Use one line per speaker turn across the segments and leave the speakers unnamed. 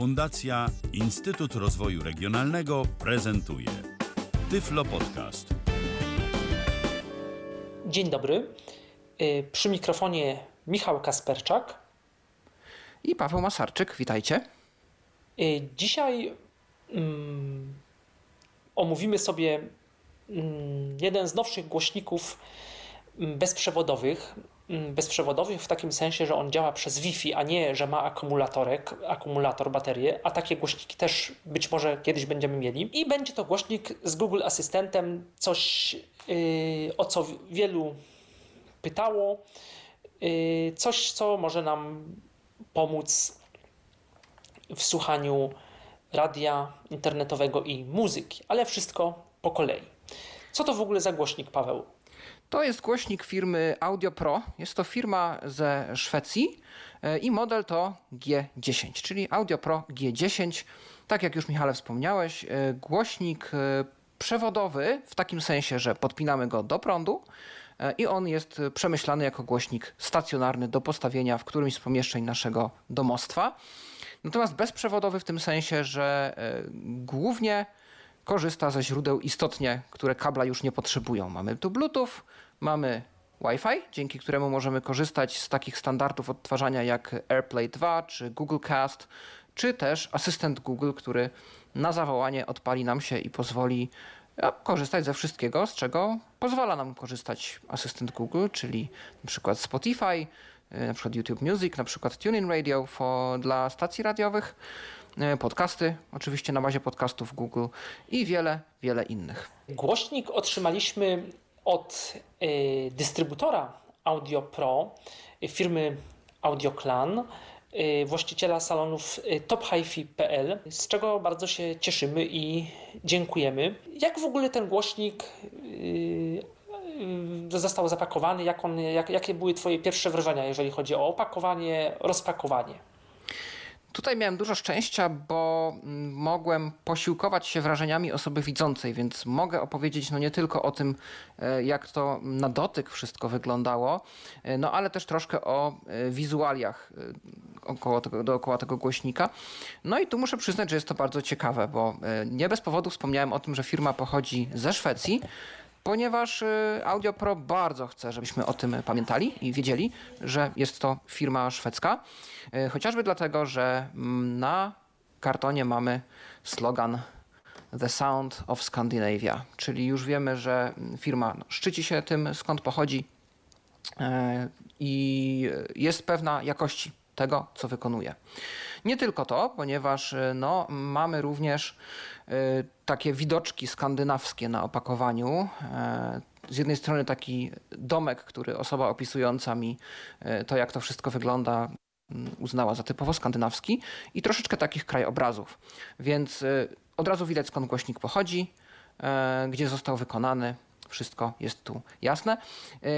Fundacja Instytut Rozwoju Regionalnego prezentuje Tyflo Podcast.
Dzień dobry. Y, Przy mikrofonie Michał Kasperczak.
I Paweł Masarczyk, witajcie.
Y, Dzisiaj mm, omówimy sobie mm, jeden z nowszych głośników mm, bezprzewodowych. Mm, Bezprzewodowych w takim sensie, że on działa przez Wi-Fi, a nie, że ma akumulatorek, akumulator, baterię, a takie głośniki też być może kiedyś będziemy mieli. I będzie to głośnik z Google Asystentem, coś y, o co wielu pytało, y, coś co może nam pomóc w słuchaniu radia internetowego i muzyki, ale wszystko po kolei. Co to w ogóle za głośnik, Paweł?
To jest głośnik firmy Audio Pro. Jest to firma ze Szwecji e, i model to G10, czyli Audio Pro G10. Tak jak już Michale wspomniałeś, e, głośnik e, przewodowy w takim sensie, że podpinamy go do prądu i on jest przemyślany jako głośnik stacjonarny do postawienia w którymś z pomieszczeń naszego domostwa. Natomiast bezprzewodowy w tym sensie, że głównie korzysta ze źródeł istotnie, które kabla już nie potrzebują. Mamy tu Bluetooth, mamy Wi-Fi, dzięki któremu możemy korzystać z takich standardów odtwarzania jak AirPlay 2 czy Google Cast, czy też asystent Google, który na zawołanie odpali nam się i pozwoli e, korzystać ze wszystkiego, z czego pozwala nam korzystać asystent Google, czyli przykład Spotify, e, przykład YouTube Music, przykład TuneIn Radio for, dla stacji radiowych, e, podcasty, oczywiście na bazie podcastów Google i wiele, wiele innych.
Głośnik otrzymaliśmy od y, dystrybutora Audio Pro, y, firmy AudioClan, y, właściciela salonów tophifi.pl, z czego bardzo się cieszymy i dziękujemy. Jak w ogóle ten głośnik został zapakowany? Jak on, jak, jakie były Twoje pierwsze wrażenia, jeżeli chodzi o opakowanie, rozpakowanie?
Tutaj miałem dużo szczęścia, bo mm, mogłem posiłkować się wrażeniami osoby widzącej, więc mogę opowiedzieć no nie tylko o tym, e, jak to na dotyk wszystko wyglądało, e, no ale też troszkę o e, wizualiach około tego, dookoła tego głośnika. No i tu muszę przyznać, że jest to bardzo ciekawe, bo nie bez powodu wspomniałem o tym, że firma pochodzi ze Szwecji, ponieważ y, Audio Pro bardzo chce, żebyśmy o tym pamiętali i wiedzieli, że jest to firma szwedzka. Y, Chociażby dlatego, że na kartonie mamy slogan The Sound of Scandinavia, czyli już wiemy, że firma no, szczyci się tym, skąd pochodzi e, i jest pewna jakości tego, co wykonuje. Nie tylko to, ponieważ y, no, mamy również y, takie widoczki skandynawskie na opakowaniu. E, Z jednej strony taki domek, który osoba opisująca mi e, to, jak to wszystko wygląda, mm, uznała za typowo skandynawski i troszeczkę takich krajobrazów. Więc y, od razu widać skąd głośnik pochodzi, gdzie został wykonany. Wszystko jest tu jasne. Yy,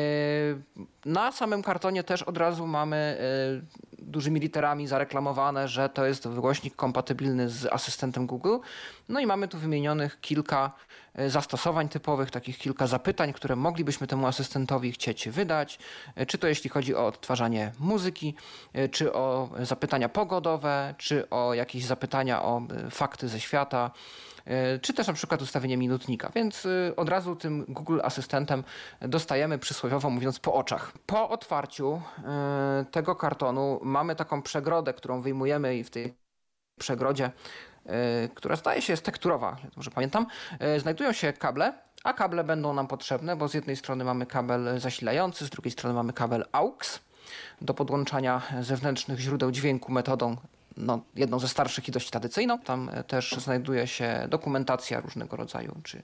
Na samym kartonie też od razu mamy yy, dużymi literami zareklamowane, że to jest głośnik kompatybilny z asystentem Google. No i mamy tu wymienionych kilka zastosowań typowych, takich kilka zapytań, które moglibyśmy temu asystentowi chcieć wydać. Yy, Czy to jeśli chodzi o odtwarzanie muzyki, yy, czy o zapytania pogodowe, czy o jakieś zapytania o fakty ze świata e, czy też na przykład ustawienie minutnika. Więc od razu tym Google Asystentem dostajemy przysłowiowo mówiąc po oczach. Po otwarciu tego kartonu mamy taką przegrodę, którą wyjmujemy i w tej przegrodzie, która zdaje się jest tekturowa, może pamiętam, y, znajdują się kable, a kable będą nam potrzebne, bo z jednej strony mamy kabel zasilający, z drugiej strony mamy kabel AUX do podłączania zewnętrznych źródeł dźwięku metodą no, jedną ze starszych i dość tradycyjną. Tam e, też znajduje się dokumentacja różnego rodzaju, czy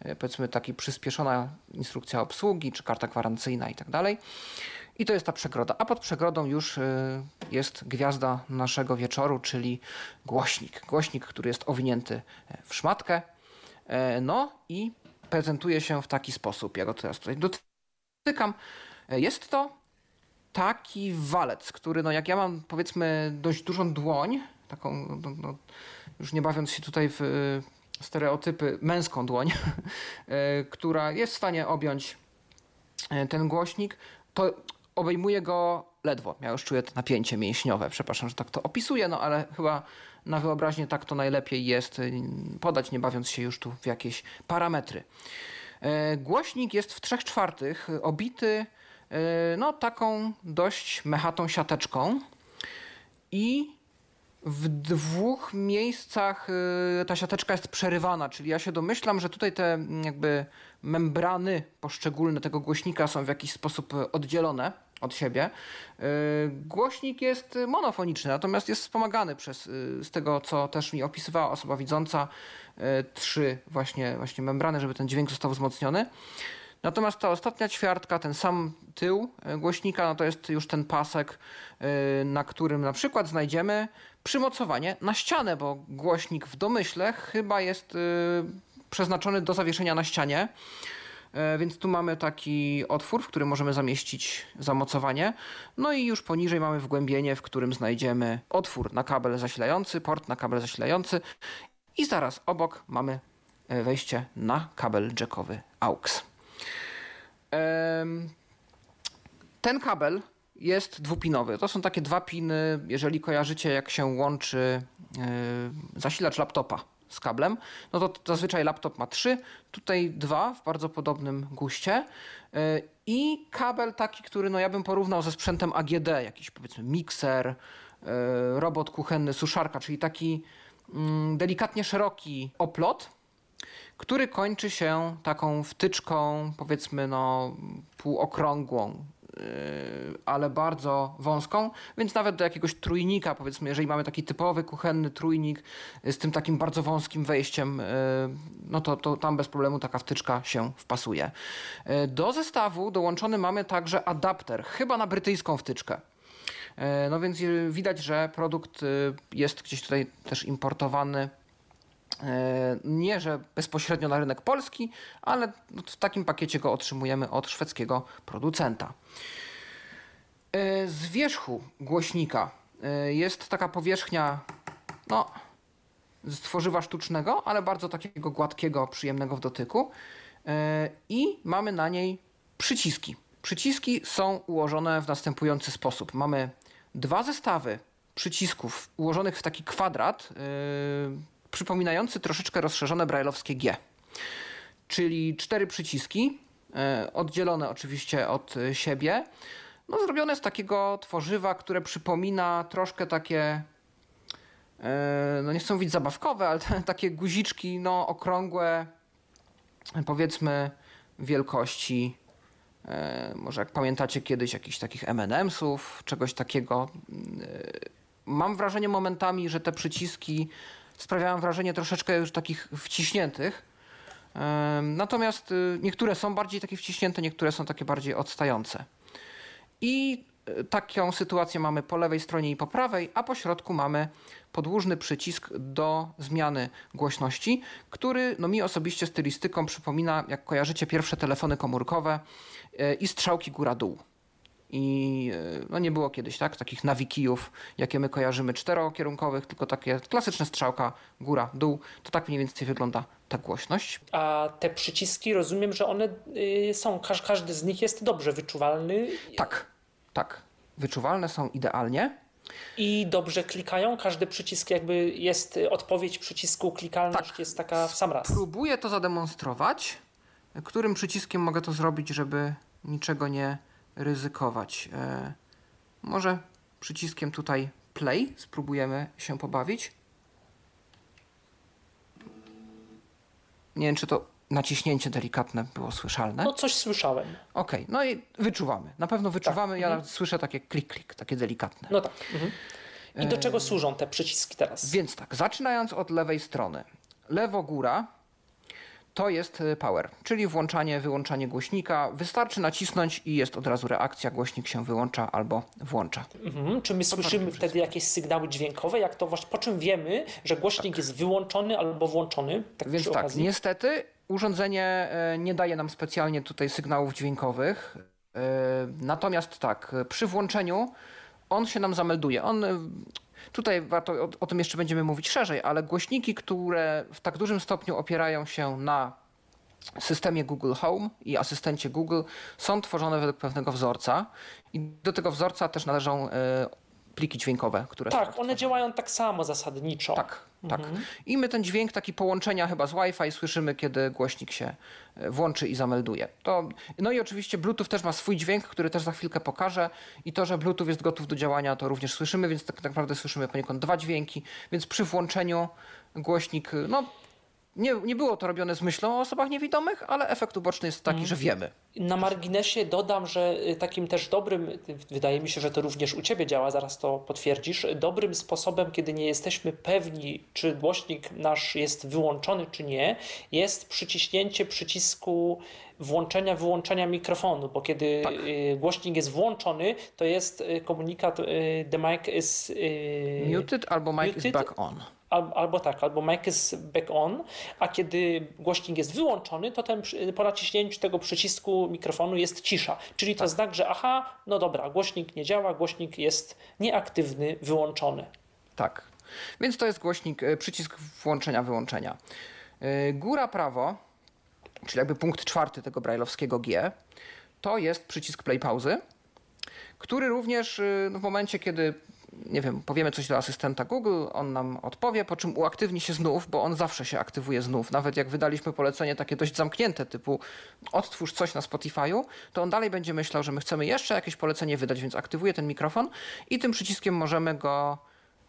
e, powiedzmy taki przyspieszona instrukcja obsługi, czy karta gwarancyjna i tak dalej. I to jest ta przegroda. A pod przegrodą już e, jest gwiazda naszego wieczoru, czyli głośnik. Głośnik, który jest owinięty w szmatkę. E, No i prezentuje się w taki sposób. Ja go teraz tutaj dotykam. E, Jest to taki walec, który no jak ja mam powiedzmy dość dużą dłoń, taką no, no, już nie bawiąc się tutaj w y, stereotypy, męską dłoń, y, która jest w stanie objąć y, ten głośnik, to obejmuje go ledwo. Ja już czuję to napięcie mięśniowe. Przepraszam, że tak to opisuję, no ale chyba na wyobraźnię tak to najlepiej jest y, podać, nie bawiąc się już tu w jakieś parametry. E, głośnik jest w 3 czwartych obity e, no, taką dość mechatą siateczką i w dwóch miejscach y, ta siateczka jest przerywana, czyli ja się domyślam, że tutaj te mm, jakby membrany poszczególne tego głośnika są w jakiś sposób oddzielone od siebie. Y, głośnik jest monofoniczny, natomiast jest wspomagany przez, y, z tego co też mi opisywała osoba widząca, trzy właśnie, właśnie membrany, żeby ten dźwięk został wzmocniony. Natomiast ta ostatnia ćwiartka, ten sam tył głośnika, no to jest już ten pasek, na którym na przykład znajdziemy przymocowanie na ścianę, bo głośnik w domyśle chyba jest y, przeznaczony do zawieszenia na ścianie. E, więc tu mamy taki otwór, w którym możemy zamieścić zamocowanie. No i już poniżej mamy wgłębienie, w którym znajdziemy otwór na kabel zasilający, port na kabel zasilający. I zaraz obok mamy e, wejście na kabel jackowy AUX. Ten kabel jest dwupinowy. To są takie dwa piny, jeżeli kojarzycie jak się łączy yy, zasilacz laptopa z kablem, no to zazwyczaj laptop ma trzy, tutaj dwa w bardzo podobnym guście. Yy, i kabel taki, który no ja bym porównał ze sprzętem AGD, jakiś powiedzmy mikser, yy, robot kuchenny, suszarka, czyli taki mm, delikatnie szeroki oplot, który kończy się taką wtyczką, powiedzmy, no, półokrągłą, Y, ale bardzo wąską, więc nawet do jakiegoś trójnika, powiedzmy, jeżeli mamy taki typowy kuchenny trójnik z tym takim bardzo wąskim wejściem, y, no to, to tam bez problemu taka wtyczka się wpasuje. Y, do zestawu dołączony mamy także adapter, chyba na brytyjską wtyczkę. No więc widać, że produkt jest gdzieś tutaj też importowany nie, że bezpośrednio na rynek polski, ale w takim pakiecie go otrzymujemy od szwedzkiego producenta. E, z wierzchu głośnika e, jest taka powierzchnia, no, z tworzywa sztucznego, ale bardzo takiego gładkiego, przyjemnego w dotyku. E, I mamy na niej przyciski. Przyciski są ułożone w następujący sposób. Mamy dwa zestawy przycisków ułożonych w taki kwadrat, przypominający troszeczkę rozszerzone brajlowskie G. Czyli cztery przyciski, oddzielone oczywiście od siebie no, zrobione z takiego tworzywa, które przypomina troszkę takie, e, no nie chcę mówić zabawkowe, ale takie guziczki no, okrągłe, powiedzmy wielkości, e, może jak pamiętacie kiedyś jakichś takich M&M'sów, czegoś takiego. E, mam wrażenie momentami, że te przyciski sprawiają wrażenie troszeczkę już takich wciśniętych. Natomiast niektóre są bardziej takie wciśnięte, niektóre są takie bardziej odstające. I e, taką sytuację mamy po lewej stronie i po prawej, a po środku mamy podłużny przycisk do zmiany głośności, który no, mi osobiście stylistyką przypomina, jak kojarzycie pierwsze telefony komórkowe e, i strzałki góra-dół. I e, no nie było kiedyś tak, takich nawikijów, jakie my kojarzymy czterokierunkowych, tylko takie klasyczne strzałka góra, dół. To tak mniej więcej wygląda ta głośność.
A te przyciski, rozumiem, że one y, są, każdy z nich jest dobrze wyczuwalny.
Tak, tak. Wyczuwalne są idealnie.
I dobrze klikają? Każdy przycisk jakby jest odpowiedź przycisku, klikalność tak. jest taka w sam raz.
Próbuję to zademonstrować. Którym przyciskiem mogę to zrobić, żeby niczego nie ryzykować? E, może przyciskiem tutaj play spróbujemy się pobawić. Nie wiem, czy to naciśnięcie delikatne było słyszalne.
No coś słyszałem.
Okej, okay. no i wyczuwamy. Na pewno wyczuwamy. Tak. Ja mhm. słyszę takie klik, klik, takie delikatne.
No tak. Mhm. I do czego służą te przyciski teraz?
Więc tak, zaczynając od lewej strony. Lewo góra to jest e, power, czyli włączanie, wyłączanie głośnika. Wystarczy nacisnąć i jest od razu reakcja, głośnik się wyłącza albo włącza.
Mhm. Czy my słyszymy wtedy jakieś sygnały dźwiękowe? Jak to właśnie, po czym wiemy, że głośnik tak. jest wyłączony albo włączony?
Tak Więc tak, niestety urządzenie e, nie daje nam specjalnie tutaj sygnałów dźwiękowych. E, natomiast tak, przy włączeniu on się nam zamelduje. On Tutaj warto o, o, tym jeszcze będziemy mówić szerzej, ale głośniki, które w tak dużym stopniu opierają się na systemie Google Home i asystencie Google są tworzone według pewnego wzorca. I do tego wzorca też należą e, pliki dźwiękowe, które są
Tak, one działają tak samo zasadniczo.
tak, tak.
Mhm.
I my ten dźwięk taki połączenia chyba z Wi-Fi słyszymy, kiedy głośnik się e, włączy i zamelduje. To, no i oczywiście Bluetooth też ma swój dźwięk, który też za chwilkę pokażę. I to, że Bluetooth jest gotów do działania, to również słyszymy, więc tak, tak naprawdę słyszymy poniekąd dwa dźwięki. Więc przy włączeniu głośnik, no nie, nie było to robione z myślą o osobach niewidomych, ale efekt uboczny jest taki, że wiemy.
Na marginesie dodam, że y, takim też dobrym, y, wydaje mi się, że to również u Ciebie działa, zaraz to potwierdzisz, dobrym sposobem, kiedy nie jesteśmy pewni, czy głośnik nasz jest wyłączony, czy nie, jest przyciśnięcie przycisku włączenia, wyłączenia mikrofonu, bo kiedy
Tak.
y, głośnik jest włączony, to jest komunikat the mic is
Muted albo mic is
muted.
back on.
Al, albo tak, albo mic is back on, a kiedy głośnik jest wyłączony, to ten, po naciśnięciu tego przycisku mikrofonu jest cisza. Czyli to znak, że aha, no dobra, głośnik nie działa, głośnik jest nieaktywny, wyłączony.
Tak. Więc to jest głośnik, e, przycisk włączenia, wyłączenia. E, Góra prawo, czyli jakby punkt czwarty tego brajlowskiego G, to jest przycisk play pauzy, który również e, w momencie, kiedy nie wiem, powiemy coś do asystenta Google, on nam odpowie, po czym uaktywni się znów, bo on zawsze się aktywuje znów. Nawet jak wydaliśmy polecenie takie dość zamknięte, typu odtwórz coś na Spotify'u, to on dalej będzie myślał, że my chcemy jeszcze jakieś polecenie wydać, więc aktywuje ten mikrofon i tym przyciskiem możemy go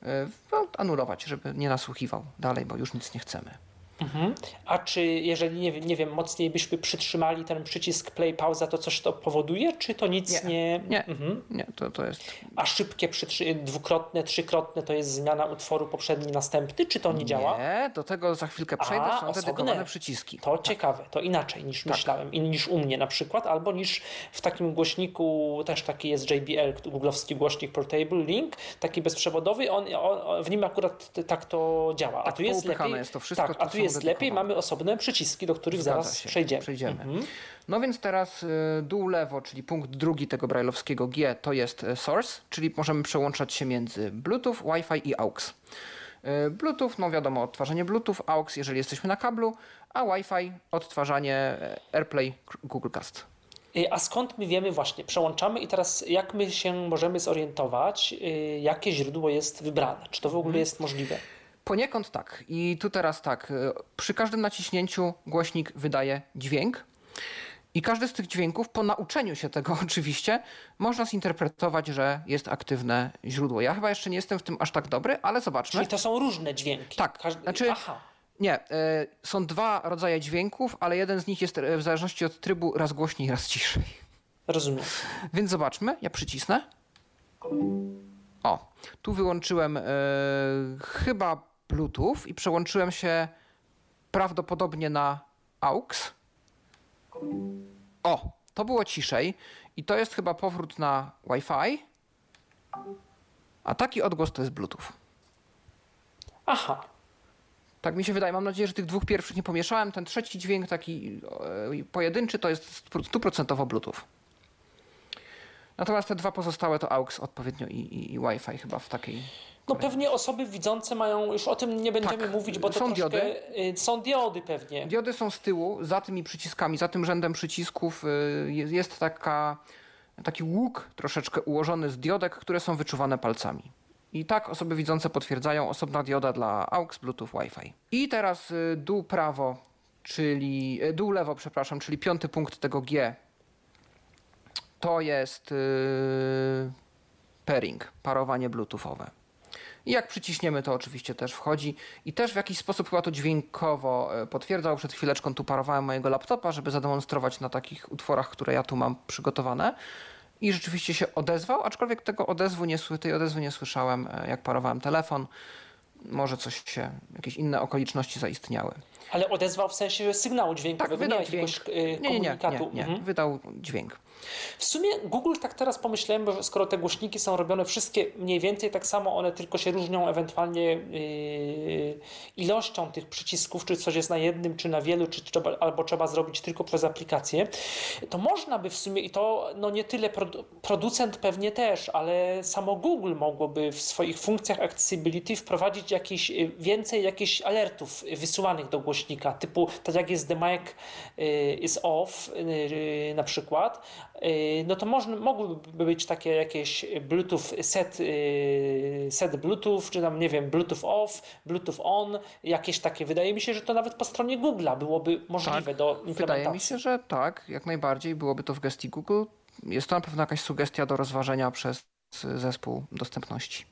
y, no, anulować, żeby nie nasłuchiwał dalej, bo już nic nie chcemy.
Mhm. A czy jeżeli, nie wiem, nie wiem, mocniej byśmy przytrzymali ten przycisk play pauza, to coś to powoduje, czy to nic
Nie.
nie...
Nie,
Mhm.
nie, to, to jest...
A szybkie, przytrzy... dwukrotne, trzykrotne to jest zmiana utworu poprzedni, następny, czy to nie działa?
Nie, do tego za chwilkę przejdę,
A,
są
osobne.
dedykowane przyciski.
To ciekawe, to inaczej niż
Tak.
myślałem, niż u mnie na przykład, albo niż w takim głośniku, też taki jest JBL, googlowski głośnik Portable Link, taki bezprzewodowy, on, on, w nim akurat tak to działa. a
Tak,
tu jest lepiej,
jest to wszystko,
tak,
to
a tu
są
jest lepiej, mamy osobne przyciski, do których
Zgadza
zaraz
się,
przejdziemy.
przejdziemy.
Mhm.
No więc teraz y, dół lewo, czyli punkt drugi tego brajlowskiego G, to jest y, source, czyli możemy przełączać się między Bluetooth, Wi-Fi i AUX. Y, Bluetooth, no wiadomo, odtwarzanie Bluetooth, AUX, jeżeli jesteśmy na kablu, a Wi-Fi odtwarzanie AirPlay Google Cast.
A skąd my wiemy właśnie, przełączamy i teraz jak my się możemy zorientować, jakie źródło jest wybrane? Czy to w ogóle
Mhm.
jest możliwe?
Poniekąd tak. I tu teraz tak. y, Przy każdym naciśnięciu głośnik wydaje dźwięk. I każdy z tych dźwięków, po nauczeniu się tego oczywiście, można zinterpretować, że jest aktywne źródło. Ja chyba jeszcze nie jestem w tym aż tak dobry, ale zobaczmy.
Czyli to są różne dźwięki.
Tak,
Każdy...
znaczy-
Aha.
Nie, y, są dwa rodzaje dźwięków, ale jeden z nich jest y, w zależności od trybu raz głośniej, raz ciszej.
Rozumiem.
Więc zobaczmy, ja przycisnę. O, tu wyłączyłem e, chyba Bluetooth i przełączyłem się prawdopodobnie na AUX. O, to było ciszej i to jest chyba powrót na Wi-Fi. A taki odgłos to jest Bluetooth.
Aha.
Tak mi się wydaje. Mam nadzieję, że tych dwóch pierwszych nie pomieszałem. Ten trzeci dźwięk, taki e, pojedynczy, to jest stuprocentowo Bluetooth. Natomiast te dwa pozostałe to AUX odpowiednio i, i, i Wi-Fi chyba w takiej.
No pewnie osoby widzące mają, już o tym nie będziemy
Tak,
mówić, bo to
są
troszkę,
diody.
y, Są diody pewnie.
Diody są z tyłu, za tymi przyciskami, za tym rzędem przycisków y, jest, taka, taki łuk troszeczkę ułożony z diodek, które są wyczuwane palcami. I tak osoby widzące potwierdzają osobna dioda dla AUX, Bluetooth, Wi-Fi. I teraz y, dół prawo, czyli dół lewo, przepraszam, czyli piąty punkt tego G. To jest y, pairing, parowanie bluetoothowe. I jak przyciśniemy, to oczywiście też wchodzi. I też w jakiś sposób chyba to dźwiękowo e, potwierdzał. Przed chwileczką tu parowałem mojego laptopa, żeby zademonstrować na takich utworach, które ja tu mam przygotowane. I rzeczywiście się odezwał, aczkolwiek tego odezwu nie, tej odezwy nie słyszałem, e, jak parowałem telefon. Może coś się, jakieś inne okoliczności zaistniały.
Ale odezwał w sensie sygnału dźwiękowego,
Tak, wydał
nie jakiegoś
dźwięk.
y,
Nie, nie, nie,
komunikatu.
nie, nie.
Mhm.
wydał dźwięk.
W sumie Google tak teraz pomyślałem, bo skoro te głośniki są robione wszystkie mniej więcej tak samo, one tylko się różnią ewentualnie yy, ilością tych przycisków, czy coś jest na jednym, czy na wielu, czy trzeba, albo trzeba zrobić tylko przez aplikację, to można by w sumie, i to no nie tyle produ producent pewnie też, ale samo Google mogłoby w swoich funkcjach accessibility wprowadzić jakieś y, więcej jakichś alertów wysyłanych do głośnika, typu tak jak jest the mic y, is off y, na przykład, no to można, mogłyby być takie jakieś Bluetooth set, set Bluetooth, czy tam nie wiem, Bluetooth off, Bluetooth on, jakieś takie. Wydaje mi się, że to nawet po stronie Google'a byłoby możliwe
tak,
do implementacji.
Wydaje mi się, że tak, jak najbardziej byłoby to w gestii Google. Jest to na pewno jakaś sugestia do rozważenia przez zespół dostępności.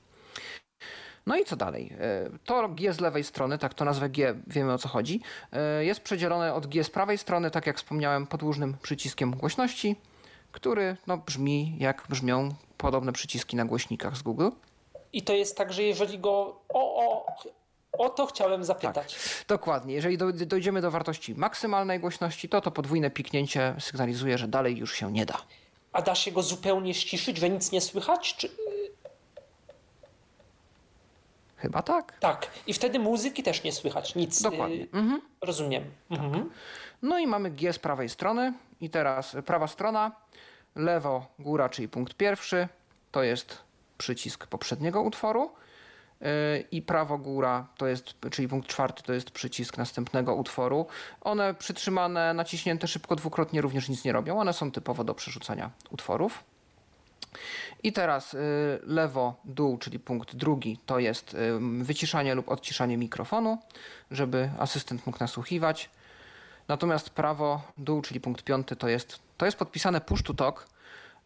No i co dalej? E, to G z lewej strony, tak to nazwę G, wiemy o co chodzi, e, jest przedzielone od G z prawej strony, tak jak wspomniałem, podłużnym przyciskiem głośności, który no, brzmi jak brzmią podobne przyciski na głośnikach z Google.
I to jest tak, że jeżeli go o, o, o to chciałem zapytać.
Tak, dokładnie. Jeżeli dojdziemy do wartości maksymalnej głośności, to to podwójne piknięcie sygnalizuje, że dalej już się nie da.
A da się go zupełnie ściszyć, że nic nie słychać? Czy...
Chyba tak.
Tak. I wtedy muzyki też nie słychać, nic.
Dokładnie. Y, mhm.
Rozumiem. Tak. Mhm.
No i mamy G z prawej strony. I teraz prawa strona, lewo góra, czyli punkt pierwszy, to jest przycisk poprzedniego utworu. Y, I prawo góra, to jest, czyli punkt czwarty, to jest przycisk następnego utworu. One przytrzymane, naciśnięte szybko dwukrotnie również nic nie robią. One są typowo do przerzucania utworów. I teraz y, lewo, dół, czyli punkt drugi, to jest y, wyciszanie lub odciszanie mikrofonu, żeby asystent mógł nasłuchiwać. Natomiast prawo, dół, czyli punkt piąty, to jest, to jest podpisane push to talk,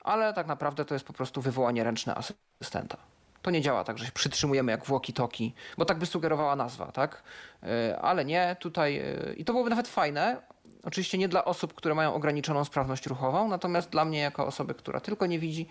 ale tak naprawdę to jest po prostu wywołanie ręczne asystenta. To nie działa tak, że się przytrzymujemy jak włoki toki, bo tak by sugerowała nazwa, tak? Y, ale nie, tutaj i to byłoby nawet fajne, Oczywiście nie dla osób, które mają ograniczoną sprawność ruchową, natomiast dla mnie, jako osoby, która tylko nie widzi,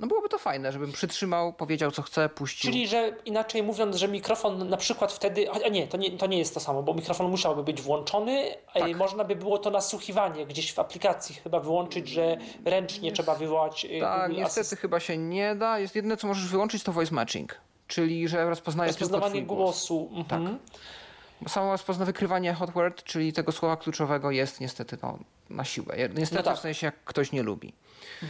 no byłoby to fajne, żebym przytrzymał, powiedział co chce, puścił.
Czyli, że inaczej mówiąc, że mikrofon na przykład wtedy, a nie, to nie, to nie jest to samo, bo mikrofon musiałby być włączony, tak. można by było to nasłuchiwanie gdzieś w aplikacji chyba wyłączyć, że ręcznie jest, trzeba wywołać
y, Tak, Google niestety Assist. chyba się nie da. Jest jedyne, co możesz wyłączyć, to voice matching. Czyli, że rozpoznaje
Rozpoznawanie głosu.
Głos. Tak. Mhm. Samo wykrywanie hot word, czyli tego słowa kluczowego jest niestety no, na siłę. Niestety no tak. w sensie jak ktoś nie lubi.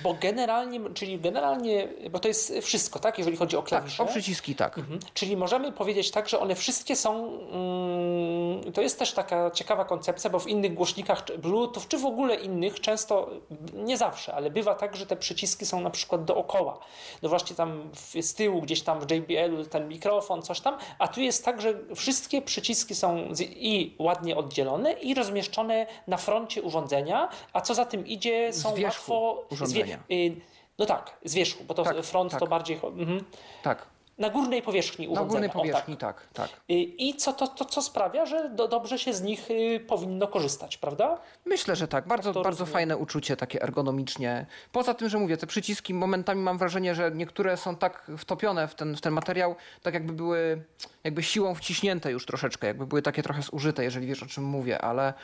Bo generalnie, czyli generalnie, bo to jest wszystko, tak, jeżeli chodzi o klawisze.
Tak, o przyciski, tak. Mhm.
Czyli możemy powiedzieć tak, że one wszystkie są, mm, to jest też taka ciekawa koncepcja, bo w innych głośnikach Bluetooth, czy w ogóle innych, często, nie zawsze, ale bywa tak, że te przyciski są na przykład dookoła. No właśnie tam z tyłu, gdzieś tam w JBL-u ten mikrofon, coś tam, a tu jest tak, że wszystkie przyciski są i ładnie oddzielone i rozmieszczone na froncie urządzenia, a co za tym idzie, są łatwo
urządzenia.
Zwie, no tak, z wierzchu, bo to tak, front tak. to bardziej. Mhm.
Tak.
Na górnej powierzchni urządzenia.
Na górnej powierzchni, o, tak. tak, tak.
I co to, to co sprawia, że do, dobrze się z nich y, powinno korzystać, prawda?
Myślę, że tak. Bardzo, bardzo fajne uczucie, takie ergonomicznie. Poza tym, że mówię, te przyciski momentami mam wrażenie, że niektóre są tak wtopione w ten, w ten materiał, tak jakby były jakby siłą wciśnięte już troszeczkę, jakby były takie trochę zużyte, jeżeli wiesz o czym mówię, ale,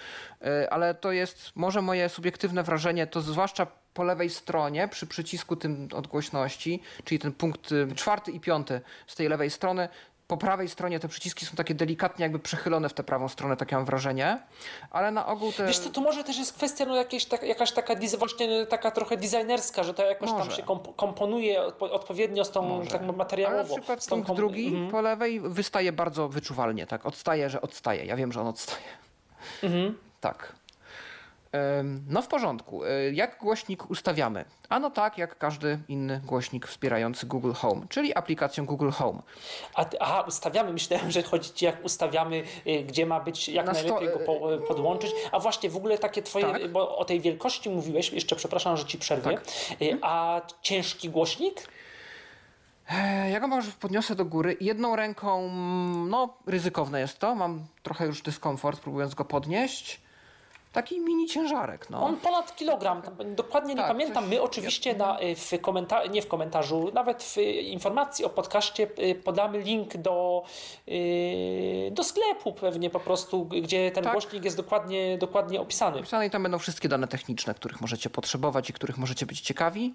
y, ale to jest może moje subiektywne wrażenie, to zwłaszcza po lewej stronie, przy przycisku tym odgłośności, czyli ten punkt y, czwarty i piąty z tej lewej strony, po prawej stronie te przyciski są takie delikatnie jakby przechylone w tę prawą stronę, takie mam wrażenie, ale na ogół te...
Wiesz to tu może też jest kwestia no jakieś, tak, jakaś taka właśnie taka trochę designerska, że to jakoś może. tam się komponuje odpowiednio z tą tak materiałowo. Ale
na przykład punkt kom... drugi mhm. po lewej wystaje bardzo wyczuwalnie, tak, odstaje, że odstaje. Ja wiem, że on odstaje. Mhm. Tak. No w porządku. E, jak głośnik ustawiamy? Ano tak, jak każdy inny głośnik wspierający Google Home, czyli aplikacją Google Home.
A, aha, ustawiamy. Myślałem, że chodzi ci jak ustawiamy, e, gdzie ma być, jak Na najlepiej sto... go e, podłączyć. A właśnie w ogóle takie twoje, tak. bo o tej wielkości mówiłeś, jeszcze przepraszam, że ci przerwię. Tak. A ciężki głośnik?
Ja go może podniosę do góry. Jedną ręką, mm, no ryzykowne jest to. Mam trochę już dyskomfort próbując go podnieść. Taki mini ciężarek. No.
On ponad kilogram, dokładnie nie
Tak,
pamiętam. My oczywiście na, y, w komenta- nie w komentarzu, nawet w y, informacji o podcaście y, podamy link do, do sklepu pewnie po prostu, gdzie ten
Tak.
głośnik jest dokładnie, dokładnie opisany.
Napisane i tam będą wszystkie dane techniczne, których możecie potrzebować i których możecie być ciekawi.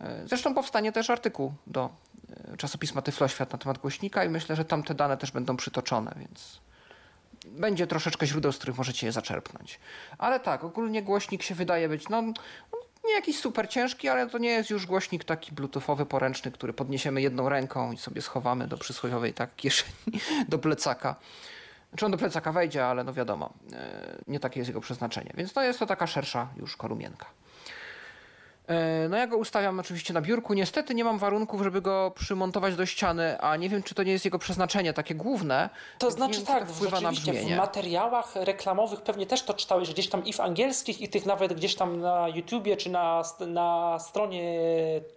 E, Zresztą powstanie też artykuł do e, czasopisma Tyfloświat na temat głośnika i myślę, że tam te dane też będą przytoczone, więc będzie troszeczkę źródeł, z których możecie je zaczerpnąć. Ale tak, ogólnie głośnik się wydaje być, no, nie jakiś super ciężki, ale to nie jest już głośnik taki bluetoothowy, poręczny, który podniesiemy jedną ręką i sobie schowamy do przysłowiowej tak kieszeni, do plecaka. Czy on do plecaka wejdzie, ale no wiadomo, e, nie takie jest jego przeznaczenie. Więc no jest to taka szersza już korumienka. E, No ja go ustawiam oczywiście na biurku. Niestety nie mam warunków, żeby go przymontować do ściany, a nie wiem, czy to nie jest jego przeznaczenie takie główne.
To znaczy
wiem,
tak,
wpływa na
rzeczywiście w
brzmienie.
materiałach reklamowych pewnie też to czytałeś gdzieś tam i w angielskich i tych nawet gdzieś tam na YouTubie czy na, na stronie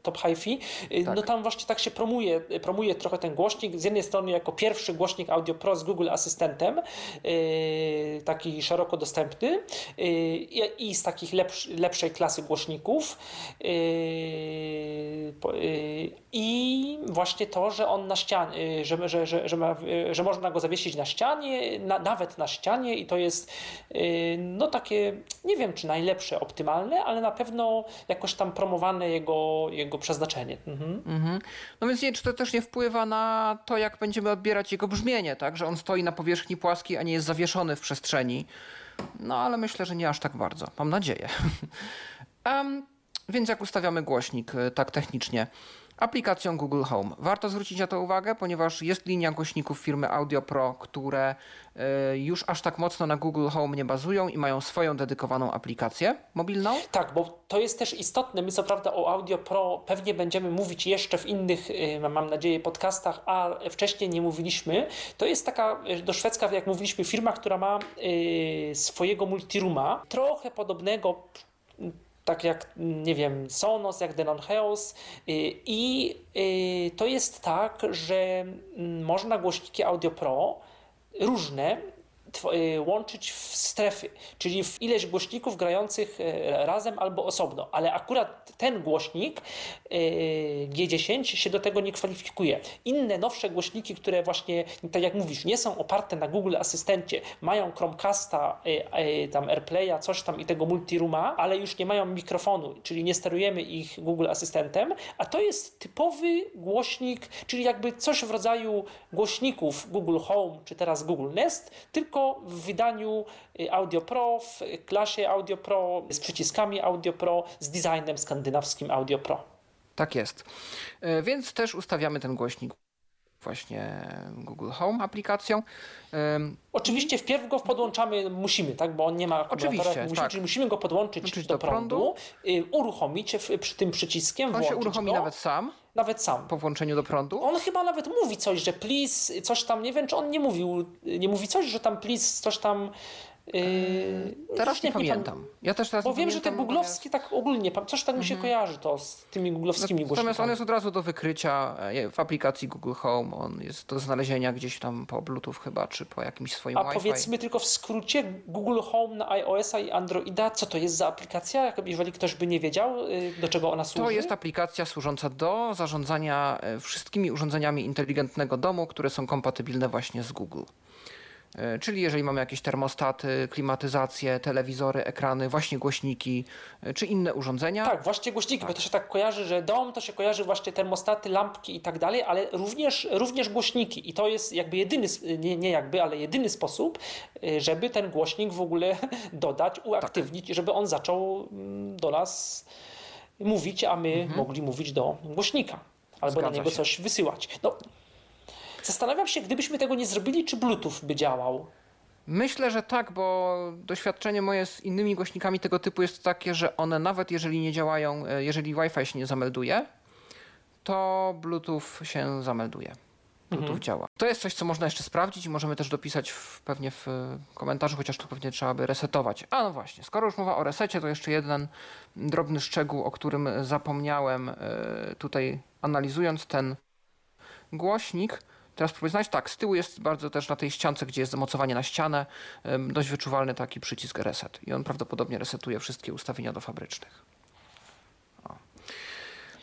Top Hi-Fi, y,
Tak.
no tam właśnie tak się promuje, promuje trochę ten głośnik. Z jednej strony jako pierwszy głośnik Audio Pro z Google Asystentem, yy, taki szeroko dostępny yy, i z takich lepsz, lepszej klasy głośników. Yy, yy, I właśnie to, że on na ścianie, yy, że, że, że, że, ma, że można go zawiesić na ścianie, na, nawet na ścianie i to jest no takie, nie wiem czy najlepsze, optymalne, ale na pewno jakoś tam promowane jego, jego przeznaczenie. Mhm.
Mhm. No więc nie, czy to też nie wpływa na to, jak będziemy odbierać jego brzmienie, tak? Że on stoi na powierzchni płaskiej, a nie jest zawieszony w przestrzeni. No ale myślę, że nie aż tak bardzo. Mam nadzieję. Em, więc jak ustawiamy głośnik y, tak technicznie? Aplikacją Google Home. Warto zwrócić na to uwagę, ponieważ jest linia głośników firmy Audio Pro, które y, już aż tak mocno na Google Home nie bazują i mają swoją dedykowaną aplikację mobilną.
Tak, bo to jest też istotne. My co prawda o Audio Pro pewnie będziemy mówić jeszcze w innych, y, mam nadzieję, podcastach, a wcześniej nie mówiliśmy. To jest taka do szwedzka, jak mówiliśmy, firma, która ma swojego multirooma, trochę podobnego tak jak, nie wiem, Sonos, jak Denon Heos. Y, i y, to jest tak, że mm, można głośniki Audio Pro różne łączyć w strefy, czyli w ileś głośników grających e, razem albo osobno, ale akurat ten głośnik e, G10 się do tego nie kwalifikuje. Inne, nowsze głośniki, które właśnie, tak jak mówisz, nie są oparte na Google Asystencie, mają Chromecasta, e, tam AirPlaya, coś tam i tego multirooma, ale już nie mają mikrofonu, czyli nie sterujemy ich Google Asystentem, a to jest typowy głośnik, czyli jakby coś w rodzaju głośników Google Home, czy teraz Google Nest, tylko w wydaniu y, Audio Pro, w klasie Audio Pro, z przyciskami Audio Pro, z designem skandynawskim Audio Pro.
Tak jest. E, Więc też ustawiamy ten głośnik właśnie Google Home aplikacją.
Oczywiście wpierw go podłączamy, musimy, tak, bo on nie ma
Oczywiście,
musimy,
tak.
czyli musimy go podłączyć do,
do
prądu, y, uruchomić przy tym przyciskiem,
On się uruchomi
go,
nawet sam
nawet sam.
po włączeniu do prądu.
On chyba nawet mówi coś, że please, coś tam, nie wiem, czy on nie mówił, nie mówi coś, że tam please, coś tam... Yy,
Teraz
już
nie
pam-
pamiętam. Ja też teraz
Bo wiem, że te googlowskie tak ogólnie, coś tak mi się kojarzy to z tymi googlowskimi
Natomiast on
głośnikami.
jest od razu do wykrycia e, w aplikacji Google Home. On jest do znalezienia gdzieś tam po Bluetooth chyba, czy po jakimś swoim
A
Wi-Fi.
powiedzmy tylko w skrócie, Google Home na iOS-a i Androida, co to jest za aplikacja, jeżeli ktoś by nie wiedział, y, do czego ona służy?
To jest aplikacja służąca do zarządzania e, wszystkimi urządzeniami inteligentnego domu, które są kompatybilne właśnie z Google. E, Czyli jeżeli mamy jakieś termostaty, klimatyzację, telewizory, ekrany, właśnie głośniki, e, czy inne urządzenia.
Tak, właśnie głośniki, bo to się tak kojarzy, że dom to się kojarzy właśnie termostaty, lampki i tak dalej, ale również, również głośniki. I to jest jakby jedyny, nie, nie jakby, ale jedyny sposób, y, żeby ten głośnik w ogóle dodać, uaktywnić i żeby on zaczął mm, do nas mówić, a my mogli mówić do głośnika. Albo na
Zgadza
niego
się.
coś wysyłać. No, zastanawiam się, gdybyśmy tego nie zrobili, czy Bluetooth by działał.
Myślę, że tak, bo doświadczenie moje z innymi głośnikami tego typu jest takie, że one nawet jeżeli nie działają, e, jeżeli Wi-Fi się nie zamelduje, to Bluetooth się zamelduje. Bluetooth działa. To jest coś, co można jeszcze sprawdzić i możemy też dopisać w, pewnie w e, komentarzu, chociaż tu pewnie trzeba by resetować. A no właśnie, skoro już mowa o resecie, to jeszcze jeden drobny szczegół, o którym zapomniałem e, tutaj analizując ten głośnik, Teraz próbuję znaleźć. Tak, z tyłu jest bardzo też na tej ściance, gdzie jest zamocowanie na ścianę, dość wyczuwalny taki przycisk reset. I on prawdopodobnie resetuje wszystkie ustawienia do fabrycznych.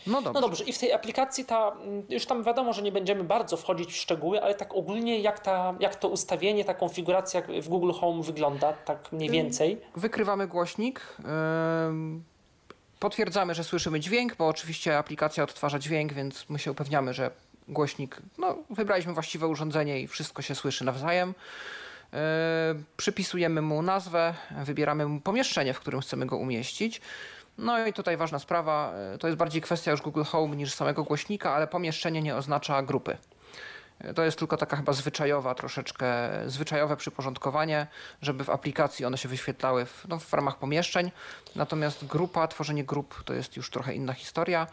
No dobrze. no dobrze. I w tej aplikacji ta, mm, już tam wiadomo, że nie będziemy bardzo wchodzić w szczegóły, ale tak ogólnie jak, ta, jak to ustawienie, ta konfiguracja w Google Home wygląda, tak mniej więcej?
Wykrywamy głośnik. Potwierdzamy, że słyszymy dźwięk, bo oczywiście aplikacja odtwarza dźwięk, więc my się upewniamy, że głośnik, no wybraliśmy właściwe urządzenie i wszystko się słyszy nawzajem. Przypisujemy mu nazwę, wybieramy mu pomieszczenie, w którym chcemy go umieścić. No i tutaj ważna sprawa, e, to jest bardziej kwestia już Google Home niż samego głośnika, ale pomieszczenie nie oznacza grupy. E, to jest tylko taka chyba zwyczajowa, troszeczkę zwyczajowe przyporządkowanie, żeby w aplikacji one się wyświetlały w, no, w ramach pomieszczeń. Natomiast grupa, tworzenie grup to jest już trochę inna historia.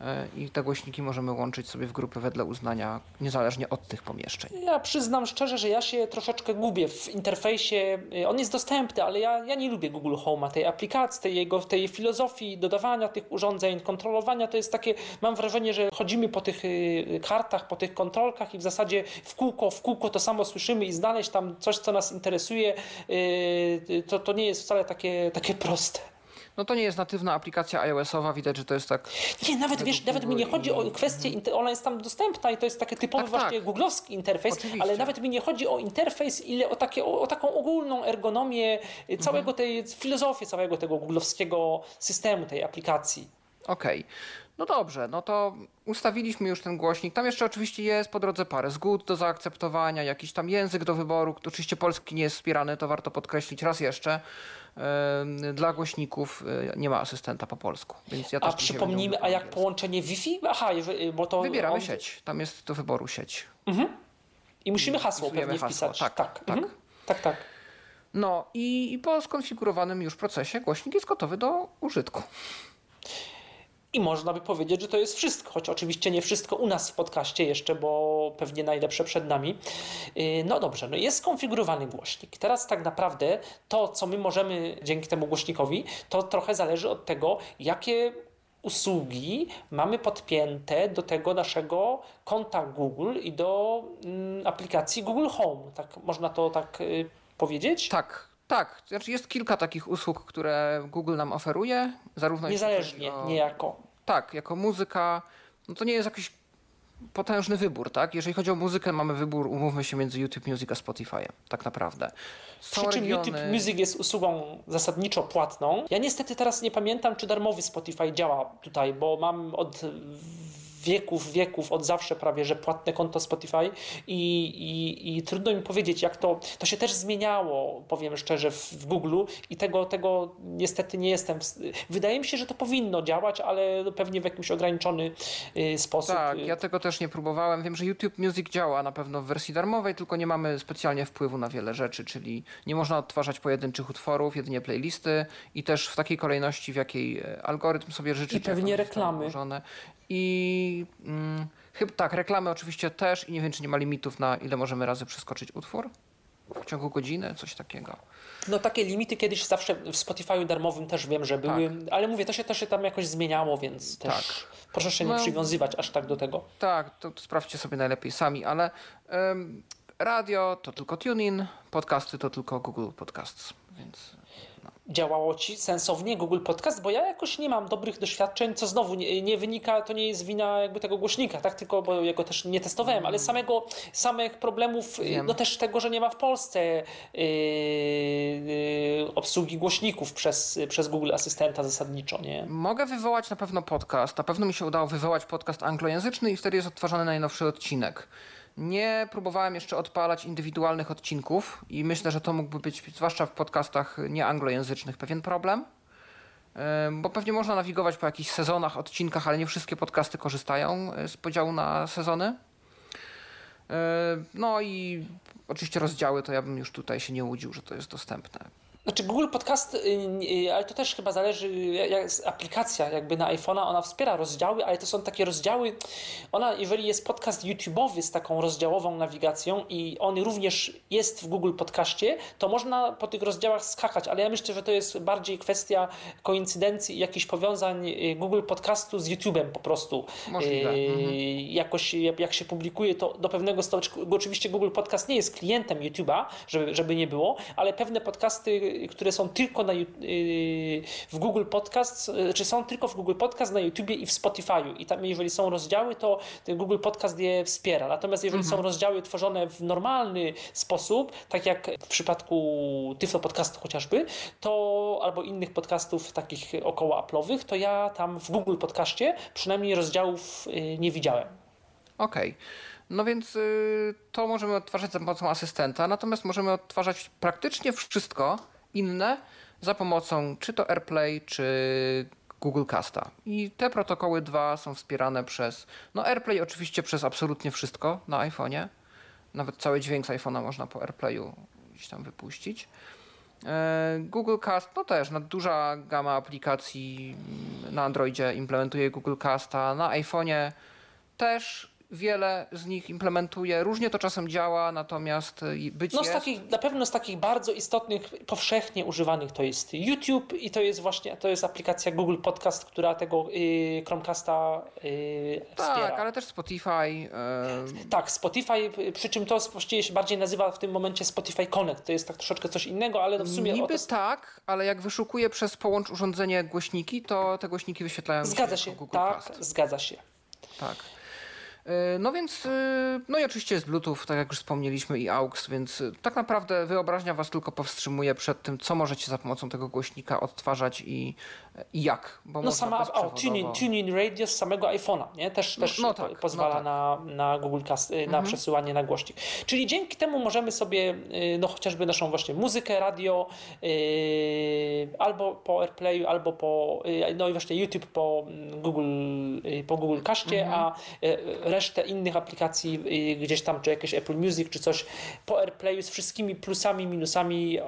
E, i te głośniki możemy łączyć sobie w grupy wedle uznania, niezależnie od tych pomieszczeń.
Ja przyznam szczerze, że ja się troszeczkę gubię w interfejsie. E, on jest dostępny, ale ja, ja nie lubię Google Home, tej aplikacji, tej jego tej filozofii dodawania tych urządzeń, kontrolowania. To jest takie, mam wrażenie, że chodzimy po tych e, kartach, po tych kontrolkach i w zasadzie w kółko, w kółko to samo słyszymy i znaleźć tam coś, co nas interesuje, to, to nie jest wcale takie, takie proste.
No to nie jest natywna aplikacja iOS-owa, widać, że to jest tak...
Nie, nawet wiesz, nawet mi nie chodzi o kwestię, ona jest tam dostępna i to jest taki typowy tak, właśnie tak. googlowski interfejs, Oczywiście. ale nawet mi nie chodzi o interfejs, ile o, takie, o, o taką ogólną ergonomię całego mhm. tej, filozofię całego tego googlowskiego systemu, tej aplikacji.
Okej. Okay. No dobrze, no to ustawiliśmy już ten głośnik. Tam jeszcze oczywiście jest po drodze parę zgód do zaakceptowania, jakiś tam język do wyboru. Oczywiście polski nie jest wspierany, to warto podkreślić raz jeszcze dla głośników e, nie ma asystenta po polsku. Więc ja
a przypomnijmy, a jak połączenie Wi-Fi? Aha, bo to...
Wybieramy on... sieć, tam jest do wyboru sieć.
Mhm. I musimy hasło pewnie hasło. wpisać.
Tak, tak. Tak, mhm.
tak. tak.
No i, i po skonfigurowanym już procesie głośnik jest gotowy do użytku.
I można by powiedzieć, że to jest wszystko, choć oczywiście nie wszystko u nas w podcaście jeszcze, bo pewnie najlepsze przed nami. Y, no dobrze, no jest skonfigurowany głośnik. Teraz tak naprawdę to, co my możemy dzięki temu głośnikowi, to trochę zależy od tego, jakie usługi mamy podpięte do tego naszego konta Google i do mm, aplikacji Google Home. Tak można to tak y, powiedzieć?
Tak, tak, znaczy jest kilka takich usług, które Google nam oferuje, zarówno
niezależnie, o... niejako.
Tak, jako muzyka, no to nie jest jakiś potężny wybór, tak? Jeżeli chodzi o muzykę, mamy wybór, umówmy się, między YouTube Music a Spotify'em, tak naprawdę.
Są Przy czym regiony... YouTube Music jest usługą zasadniczo płatną. Ja niestety teraz nie pamiętam, czy darmowy Spotify działa tutaj, bo mam od wieków, wieków, od zawsze prawie, że płatne konto Spotify i, i, i trudno mi powiedzieć, jak to, to się też zmieniało, powiem szczerze, w, w Google i tego, tego niestety nie jestem. Wydaje mi się, że to powinno działać, ale pewnie w jakimś ograniczony y, sposób.
Tak, ja tego też nie próbowałem. Wiem, że YouTube Music działa na pewno w wersji darmowej, tylko nie mamy specjalnie wpływu na wiele rzeczy, czyli nie można odtwarzać pojedynczych utworów, jedynie playlisty i też w takiej kolejności, w jakiej e, algorytm sobie życzy.
I pewnie reklamy.
I mm, chyba tak, reklamy oczywiście też i nie wiem, czy nie ma limitów na ile możemy razy przeskoczyć utwór w ciągu godziny, coś takiego.
No takie limity kiedyś zawsze w Spotify'u darmowym też wiem, że były, tak. ale mówię, to się, to się tam jakoś zmieniało, więc też tak. proszę się nie no, przywiązywać aż tak do tego.
Tak, to, to sprawdźcie sobie najlepiej sami, ale um, radio to tylko TuneIn, podcasty to tylko Google Podcasts, więc
działało ci sensownie Google Podcast, bo ja jakoś nie mam dobrych doświadczeń, co znowu nie, nie, wynika, to nie jest wina jakby tego głośnika, tak, tylko bo ja go też nie testowałem, ale mm. samego, samych problemów, Wiem. no też tego, że nie ma w Polsce yy, yy, obsługi głośników przez, przez Google Asystenta zasadniczo, nie?
Mogę wywołać na pewno podcast, na pewno mi się udało wywołać podcast anglojęzyczny i wtedy jest odtwarzany najnowszy odcinek. Nie próbowałem jeszcze odpalać indywidualnych odcinków i myślę, że to mógłby być, zwłaszcza w podcastach nieanglojęzycznych, pewien problem. Bo pewnie można nawigować po jakichś sezonach, odcinkach, ale nie wszystkie podcasty korzystają e, z podziału na sezony. No i oczywiście rozdziały, to ja bym już tutaj się nie łudził, że to jest dostępne.
Znaczy Google Podcast, y, y, ale to też chyba zależy, jak aplikacja jakby na iPhone'a, ona wspiera rozdziały, ale to są takie rozdziały, ona jeżeli jest podcast YouTube'owy z taką rozdziałową nawigacją i on również jest w Google Podcaście, to można po tych rozdziałach skakać, ale ja myślę, że to jest bardziej kwestia koincydencji i jakichś powiązań y, Google Podcastu z YouTube'em po prostu.
Możliwe. Mhm.
Jakoś jak się publikuje to do pewnego stopnia, oczywiście Google Podcast nie jest klientem YouTube'a, żeby, żeby nie było, ale pewne podcasty które są tylko na, y, w Google Podcast, y, czy są tylko w Google Podcast, na YouTubie i w Spotify'u. I tam, jeżeli są rozdziały, to Google Podcast je wspiera. Natomiast jeżeli mhm. są rozdziały tworzone w normalny sposób, tak jak w przypadku Tyflo Podcastu chociażby, to albo innych podcastów takich około Apple'owych, to ja tam w Google Podcaście przynajmniej rozdziałów y, nie widziałem.
Okej. Okay. No więc to możemy odtwarzać za pomocą asystenta, natomiast możemy odtwarzać praktycznie wszystko inne za pomocą czy to AirPlay, czy Google Casta. I te protokoły dwa są wspierane przez, no AirPlay oczywiście przez absolutnie wszystko na iPhone'ie. Nawet cały dźwięk z iPhone'a można po AirPlayu gdzieś tam wypuścić. E, Google Cast, no też, no duża gama aplikacji na Androidzie implementuje Google Casta, na iPhone'ie też wiele z nich implementuje. Różnie to czasem działa, natomiast y, być
no,
z
takich, na pewno z takich bardzo istotnych, powszechnie używanych to jest YouTube i to jest właśnie to jest aplikacja Google Podcast, która tego y, Chromecasta y,
tak,
wspiera.
Tak, ale też Spotify. Y...
Tak, Spotify, przy czym to właściwie się bardziej nazywa w tym momencie Spotify Connect. To jest tak troszeczkę coś innego, ale no w sumie...
Niby to... tak, ale jak wyszukuję przez połącz urządzenie głośniki, to te głośniki wyświetlają
Zgadza
się,
się,
Google
tak, zgadza się.
Tak. E, no więc, e, no i oczywiście jest Bluetooth, tak jak już wspomnieliśmy, i AUX, więc e, tak naprawdę wyobraźnia Was tylko powstrzymuje przed tym, co możecie za pomocą tego głośnika odtwarzać i, i jak.
Bo no sama o, tuning, tuning radio z samego iPhone'a, nie? Też, też no, no tak, pozwala no tak. na, na Google Cast, na mhm. przesyłanie na głośnik. Czyli dzięki temu możemy sobie, no chociażby naszą właśnie muzykę, radio, yy, albo po AirPlayu, albo po, yy, no i właśnie YouTube po mm, Google, yy, po Google mhm. a resztę innych aplikacji y, gdzieś tam, czy jakieś Apple Music, czy coś po AirPlayu z wszystkimi plusami, minusami,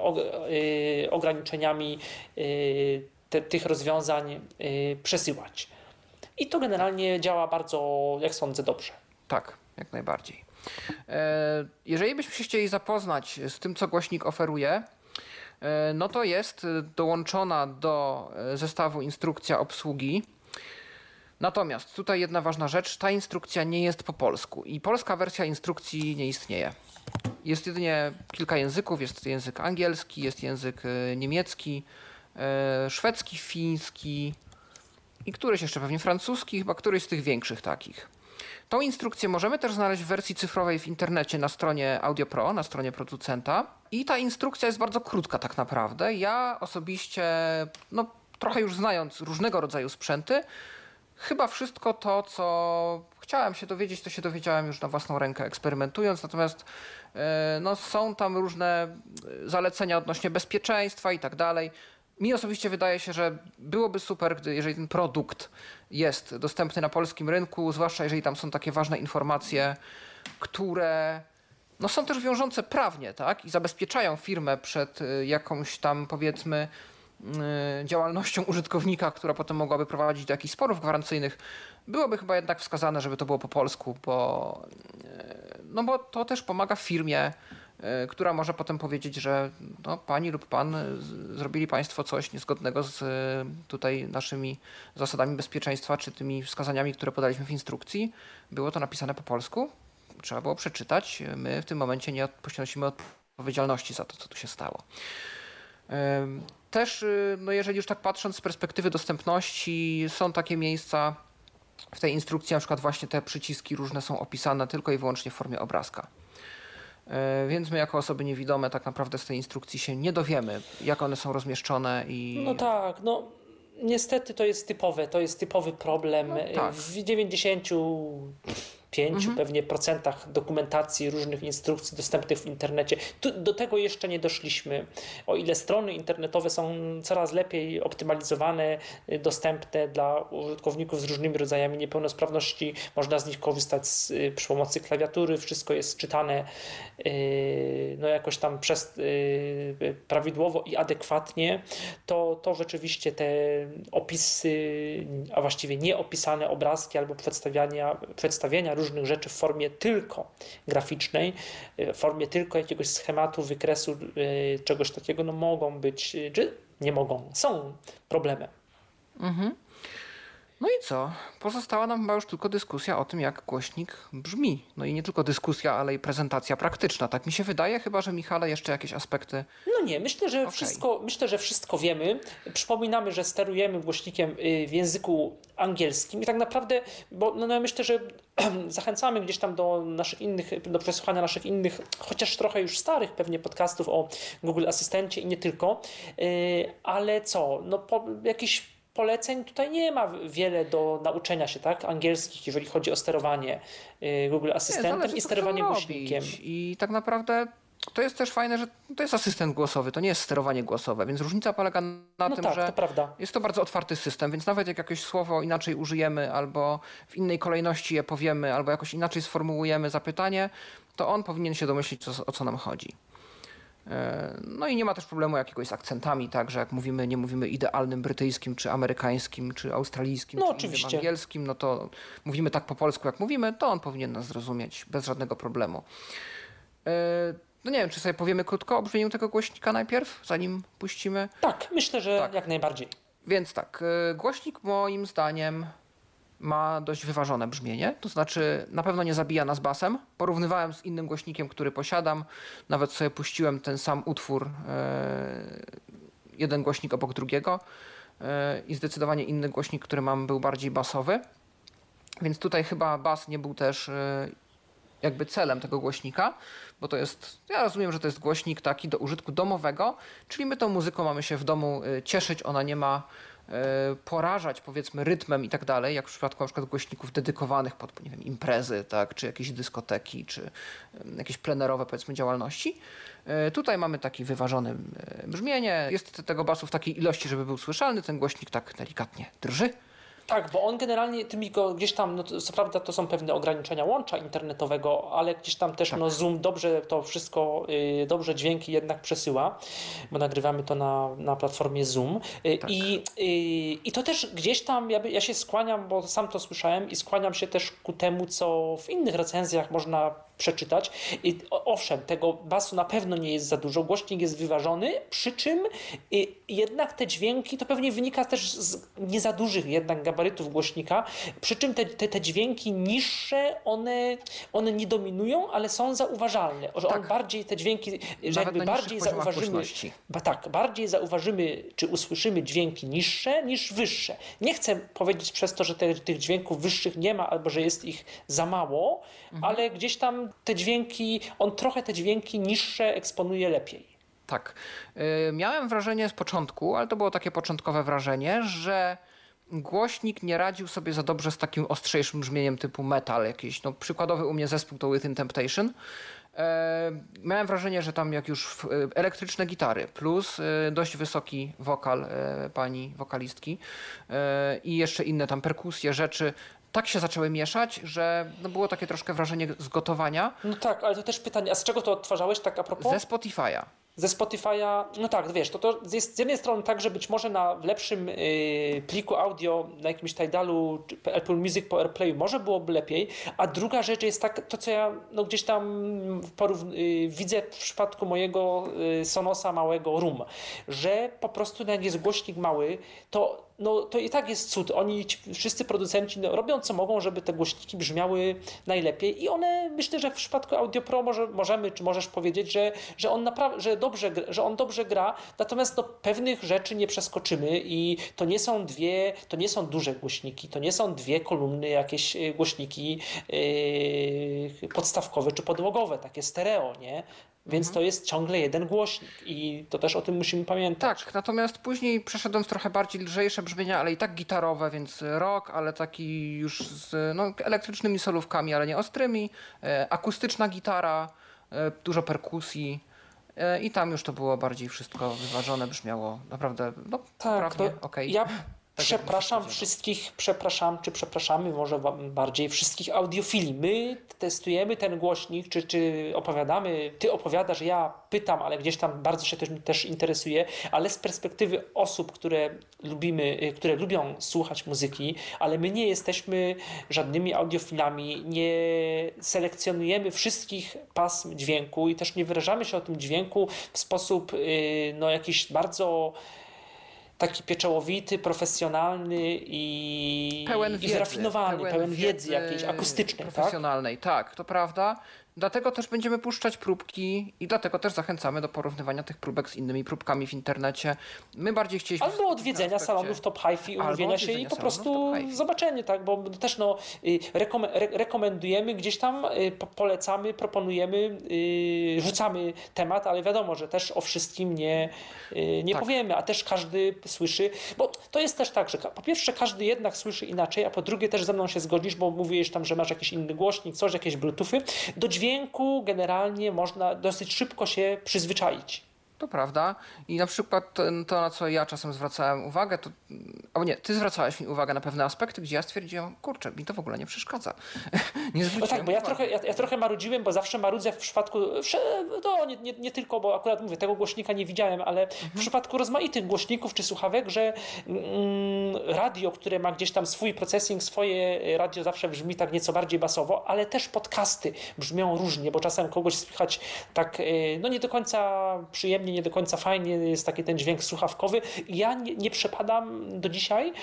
y, ograniczeniami y, te, tych rozwiązań przesyłać. I to generalnie działa bardzo, jak sądzę, dobrze.
Tak, jak najbardziej. E, jeżeli byśmy się chcieli zapoznać z tym, co głośnik oferuje, e, no to jest dołączona do e, zestawu instrukcja obsługi Natomiast tutaj jedna ważna rzecz, ta instrukcja nie jest po polsku i polska wersja instrukcji nie istnieje. Jest jedynie kilka języków, jest język angielski, jest język e, niemiecki, e, szwedzki, fiński i któryś jeszcze pewnie francuski, chyba któryś z tych większych takich. Tą instrukcję możemy też znaleźć w wersji cyfrowej w internecie na stronie Audio Pro, na stronie producenta. I ta instrukcja jest bardzo krótka tak naprawdę. Ja osobiście, no trochę już znając różnego rodzaju sprzęty, chyba wszystko to, co chciałem się dowiedzieć, to się dowiedziałem już na własną rękę eksperymentując, natomiast e, no, są tam różne e, zalecenia odnośnie bezpieczeństwa i tak dalej. Mi osobiście wydaje się, że byłoby super, gdy, jeżeli ten produkt jest dostępny na polskim rynku, zwłaszcza jeżeli tam są takie ważne informacje, które no, są też wiążące prawnie, tak? I zabezpieczają firmę przed e, jakąś tam, powiedzmy, działalnością użytkownika, która potem mogłaby prowadzić do jakichś sporów gwarancyjnych, byłoby chyba jednak wskazane, żeby to było po polsku, bo, y, no bo to też pomaga firmie, y, która może potem powiedzieć, że no, pani lub pan zrobili państwo coś niezgodnego z tutaj naszymi zasadami bezpieczeństwa, czy tymi wskazaniami, które podaliśmy w instrukcji. Było to napisane po polsku, trzeba było przeczytać. My w tym momencie nie ponosimy odpowiedzialności za to, co tu się stało. Też, y, no jeżeli już tak patrząc z perspektywy dostępności, są takie miejsca w tej instrukcji, na przykład właśnie te przyciski różne są opisane tylko i wyłącznie w formie obrazka. E, więc my jako osoby niewidome tak naprawdę z tej instrukcji się nie dowiemy, jak one są rozmieszczone i...
No tak, no niestety to jest typowe, to jest typowy problem. No tak. W 90 5 mhm. pewnie procentach dokumentacji różnych instrukcji dostępnych w internecie. Tu, do tego jeszcze nie doszliśmy. O ile strony internetowe są coraz lepiej optymalizowane, y, dostępne dla użytkowników z różnymi rodzajami niepełnosprawności, można z nich korzystać z, y, przy pomocy klawiatury, wszystko jest czytane y, no jakoś tam przez, prawidłowo i adekwatnie, to, to rzeczywiście te opisy, a właściwie nieopisane obrazki albo przedstawiania, przedstawienia różnych rzeczy w formie tylko graficznej, w formie tylko jakiegoś schematu, wykresu, czegoś takiego, no mogą być, czy nie mogą, są problemem. Mhm.
No i co? Pozostała nam chyba już tylko dyskusja o tym, jak głośnik brzmi. No i nie tylko dyskusja, ale i prezentacja praktyczna. Tak mi się wydaje, chyba że Michale jeszcze jakieś aspekty.
No nie, myślę, że, okay. wszystko, myślę, że wszystko wiemy. Przypominamy, że sterujemy głośnikiem y, w języku angielskim i tak naprawdę, bo no, no myślę, że zachęcamy gdzieś tam do naszych innych, do przesłuchania naszych innych, chociaż trochę już starych pewnie podcastów o Google Asystencie i nie tylko. Y, ale co? No po, jakiś poleceń tutaj nie ma wiele do nauczenia się, tak? Angielskich, jeżeli chodzi o sterowanie y, Google Asystentem nie, i sterowanie głośnikiem.
I tak naprawdę to jest też fajne, że to jest asystent głosowy, to nie jest sterowanie głosowe, więc różnica polega na no tym,
tak,
że
to
jest to bardzo otwarty system, więc nawet jak jakieś słowo inaczej użyjemy, albo w innej kolejności je powiemy, albo jakoś inaczej sformułujemy zapytanie, to on powinien się domyślić, co, o co nam chodzi. E, no i nie ma też problemu jakiegoś z akcentami, tak, że jak mówimy, nie mówimy idealnym brytyjskim, czy amerykańskim, czy australijskim,
no,
czy
oczywiście.
angielskim, no to mówimy tak po polsku, jak mówimy, to on powinien nas zrozumieć bez żadnego problemu. No nie wiem, czy sobie powiemy krótko o brzmieniu tego głośnika najpierw, zanim puścimy?
Tak, myślę, że tak. jak najbardziej.
Więc tak, e, głośnik moim zdaniem ma dość wyważone brzmienie, to znaczy na pewno nie zabija nas basem. Porównywałem z innym głośnikiem, który posiadam, nawet sobie puściłem ten sam utwór, e, jeden głośnik obok drugiego e, i zdecydowanie inny głośnik, który mam, był bardziej basowy. Więc tutaj chyba bas nie był też jakby celem tego głośnika, bo to jest, ja rozumiem, że to jest głośnik taki do użytku domowego, czyli my tą muzyką mamy się w domu cieszyć, ona nie ma E, porażać powiedzmy rytmem i tak dalej, jak w przypadku na przykład głośników dedykowanych pod nie wiem, imprezy, tak, czy jakieś dyskoteki, czy jakieś plenerowe powiedzmy działalności. E, tutaj mamy taki wyważony e, brzmienie. Jest tego basu w takiej ilości, żeby był słyszalny. Ten głośnik tak delikatnie drży.
Tak, bo on generalnie tymi go gdzieś tam, no co prawda to są pewne ograniczenia łącza internetowego, ale gdzieś tam też tak. no, Zoom dobrze to wszystko, y, dobrze dźwięki jednak przesyła, bo nagrywamy to na, na platformie Zoom. Y, tak. I, y, I to też gdzieś tam, ja, ja się skłaniam, bo sam to słyszałem i skłaniam się też ku temu, co w innych recenzjach można przeczytać. I owszem, tego basu na pewno nie jest za dużo, głośnik jest wyważony, przy czym jednak te dźwięki, to pewnie wynika też z nie za dużych jednak gabarytów głośnika, przy czym te, te, te dźwięki niższe, one, one nie dominują, ale są zauważalne. Że tak. on bardziej te dźwięki, że jakby bardziej zauważymy, ba, tak, bardziej zauważymy, czy usłyszymy dźwięki niższe niż wyższe. Nie chcę powiedzieć przez to, że te, tych dźwięków wyższych nie ma, albo że jest ich za mało, mhm. ale gdzieś tam te dźwięki, on trochę te dźwięki niższe eksponuje lepiej.
Tak. Yy, miałem wrażenie z początku, ale to było takie początkowe wrażenie, że głośnik nie radził sobie za dobrze z takim ostrzejszym brzmieniem typu metal jakiś. No, przykładowy u mnie zespół to Within Temptation. E, miałem wrażenie, że tam jak już e, elektryczne gitary plus dość wysoki wokal pani wokalistki i jeszcze inne tam perkusje, rzeczy, tak się zaczęły mieszać, że no było takie troszkę wrażenie zgotowania.
No tak, ale to też pytanie, a z czego to odtwarzałeś tak a propos?
Ze Spotify'a
ze Spotify'a, no tak, wiesz, to, to jest z jednej strony tak, że być może na lepszym yy, pliku audio, na jakimś Tidalu, Apple Music po AirPlayu może byłoby lepiej, a druga rzecz jest tak, to co ja no, gdzieś tam yy, widzę w przypadku mojego yy, Sonosa małego Room, że po prostu jak jest głośnik mały, to no to i tak jest cud. Oni, wszyscy producenci no, robią co mogą, żeby te głośniki brzmiały najlepiej i one, myślę, że w przypadku Audio Pro może, możemy, czy możesz powiedzieć, że, że on naprawdę, że dobrze, że on dobrze gra, natomiast do pewnych rzeczy nie przeskoczymy i to nie są dwie, to nie są duże głośniki, to nie są dwie kolumny jakieś y, głośniki yy, podstawkowe czy podłogowe, takie stereo, nie? Więc mhm. to jest ciągle jeden głośnik i to też o tym musimy pamiętać.
Tak, natomiast później przeszedłem w trochę bardziej lżejsze brzmienia, ale i tak gitarowe, więc rock, ale taki już z no, elektrycznymi solówkami, ale nie ostrymi, e, akustyczna gitara, e, dużo perkusji. E, I tam już to było bardziej wszystko wyważone, brzmiało naprawdę no, tak, okej. Okay.
Ja przepraszam wszystkich, przepraszam, czy przepraszamy może bardziej wszystkich audiofili. My testujemy ten głośnik, czy, czy opowiadamy, ty opowiadasz, ja pytam, ale gdzieś tam bardzo się też, też interesuje, ale z perspektywy osób, które lubimy, y, które lubią słuchać muzyki, ale my nie jesteśmy żadnymi audiofilami, nie selekcjonujemy wszystkich pasm dźwięku i też nie wyrażamy się o tym dźwięku w sposób y, no, jakiś bardzo taki pieczołowity, profesjonalny i,
pełen wiedzy,
i zrafinowany, pełen, pełen wiedzy, wiedzy jakiejś akustycznej.
Tak? Profesjonalnej, tak? tak, to prawda. Dlatego też będziemy puszczać próbki i dlatego też zachęcamy do porównywania tych próbek z innymi próbkami w internecie. My bardziej chcieliśmy...
Albo odwiedzenia salonów Top Hi-Fi, umówienia się i po prostu zobaczenie, tak? Bo też no, y, rekomendujemy gdzieś tam, y, polecamy, proponujemy, y, rzucamy temat, ale wiadomo, że też o wszystkim nie, nie tak. powiemy, a też każdy słyszy, bo to jest też tak, że po pierwsze każdy jednak słyszy inaczej, a po drugie też ze mną się zgodzisz, bo mówisz tam, że masz jakiś inny głośnik, coś, jakieś bluetoothy. Do dźwięku generalnie można dosyć szybko się przyzwyczaić.
To prawda. I na przykład to, na co ja czasem zwracałem uwagę, to. Albo nie, ty zwracałeś mi uwagę na pewne aspekty, gdzie ja stwierdziłem, kurczę, mi to w ogóle nie przeszkadza.
nie no tak, bo ja trochę, ja, ja, trochę marudziłem, bo zawsze marudzę w przypadku. No, nie, nie, nie, tylko, bo akurat mówię, tego głośnika nie widziałem, ale mhm. w przypadku rozmaitych głośników czy słuchawek, że mm, radio, które ma gdzieś tam swój processing, swoje radio zawsze brzmi tak nieco bardziej basowo, ale też podcasty brzmią różnie, bo czasem kogoś słychać tak, e, no nie do końca przyjemnie nie do końca fajnie jest taki ten dźwięk słuchawkowy. Ja nie, nie przepadam do dzisiaj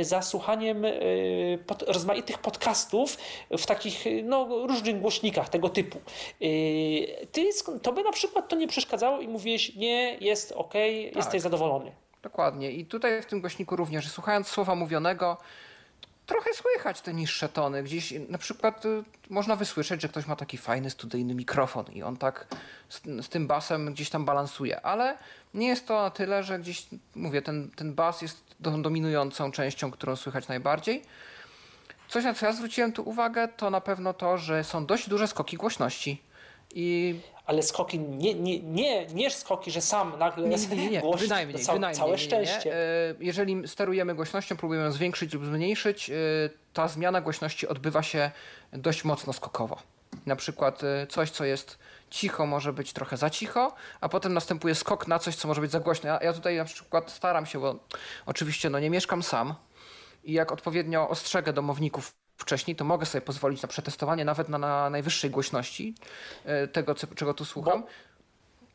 y, za słuchaniem y, pod, rozmaitych podcastów w takich no, różnych głośnikach tego typu. Y, ty, to by na przykład to nie przeszkadzało i mówiłeś, nie, jest ok, tak. jesteś zadowolony.
Dokładnie. I tutaj w tym głośniku również, słuchając słowa mówionego, trochę słychać te niższe tony. Gdzieś na przykład y, można wysłyszeć, że ktoś ma taki fajny studyjny mikrofon i on tak z, z, tym basem gdzieś tam balansuje, ale nie jest to na tyle, że gdzieś, mówię, ten, ten bas jest dominującą częścią, którą słychać najbardziej. Coś, na co ja zwróciłem tu uwagę, to na pewno to, że są dość duże skoki głośności. I
ale skoki, nie, nie, nie, nie skoki, że sam nagle nie, nie, nie, nie. Wynajmniej, ca, wynajmniej, całe szczęście.
E, jeżeli sterujemy głośnością, próbujemy ją zwiększyć lub zmniejszyć, e, ta zmiana głośności odbywa się dość mocno skokowo. Na przykład e, coś, co jest cicho, może być trochę za cicho, a potem następuje skok na coś, co może być za głośno. Ja, ja tutaj na przykład staram się, bo oczywiście no, nie mieszkam sam i jak odpowiednio ostrzegę domowników wcześniej, to mogę sobie pozwolić na przetestowanie nawet na, na najwyższej głośności e, tego, czego tu słucham. Bo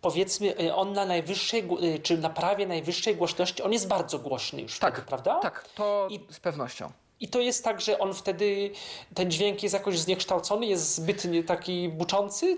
powiedzmy, e, on na najwyższej, e, czy na prawie najwyższej głośności, on jest bardzo głośny już tak, wtedy, prawda?
Tak, to I, z pewnością.
I to jest tak, że on wtedy, ten dźwięk jest jakoś zniekształcony, jest zbyt taki buczący?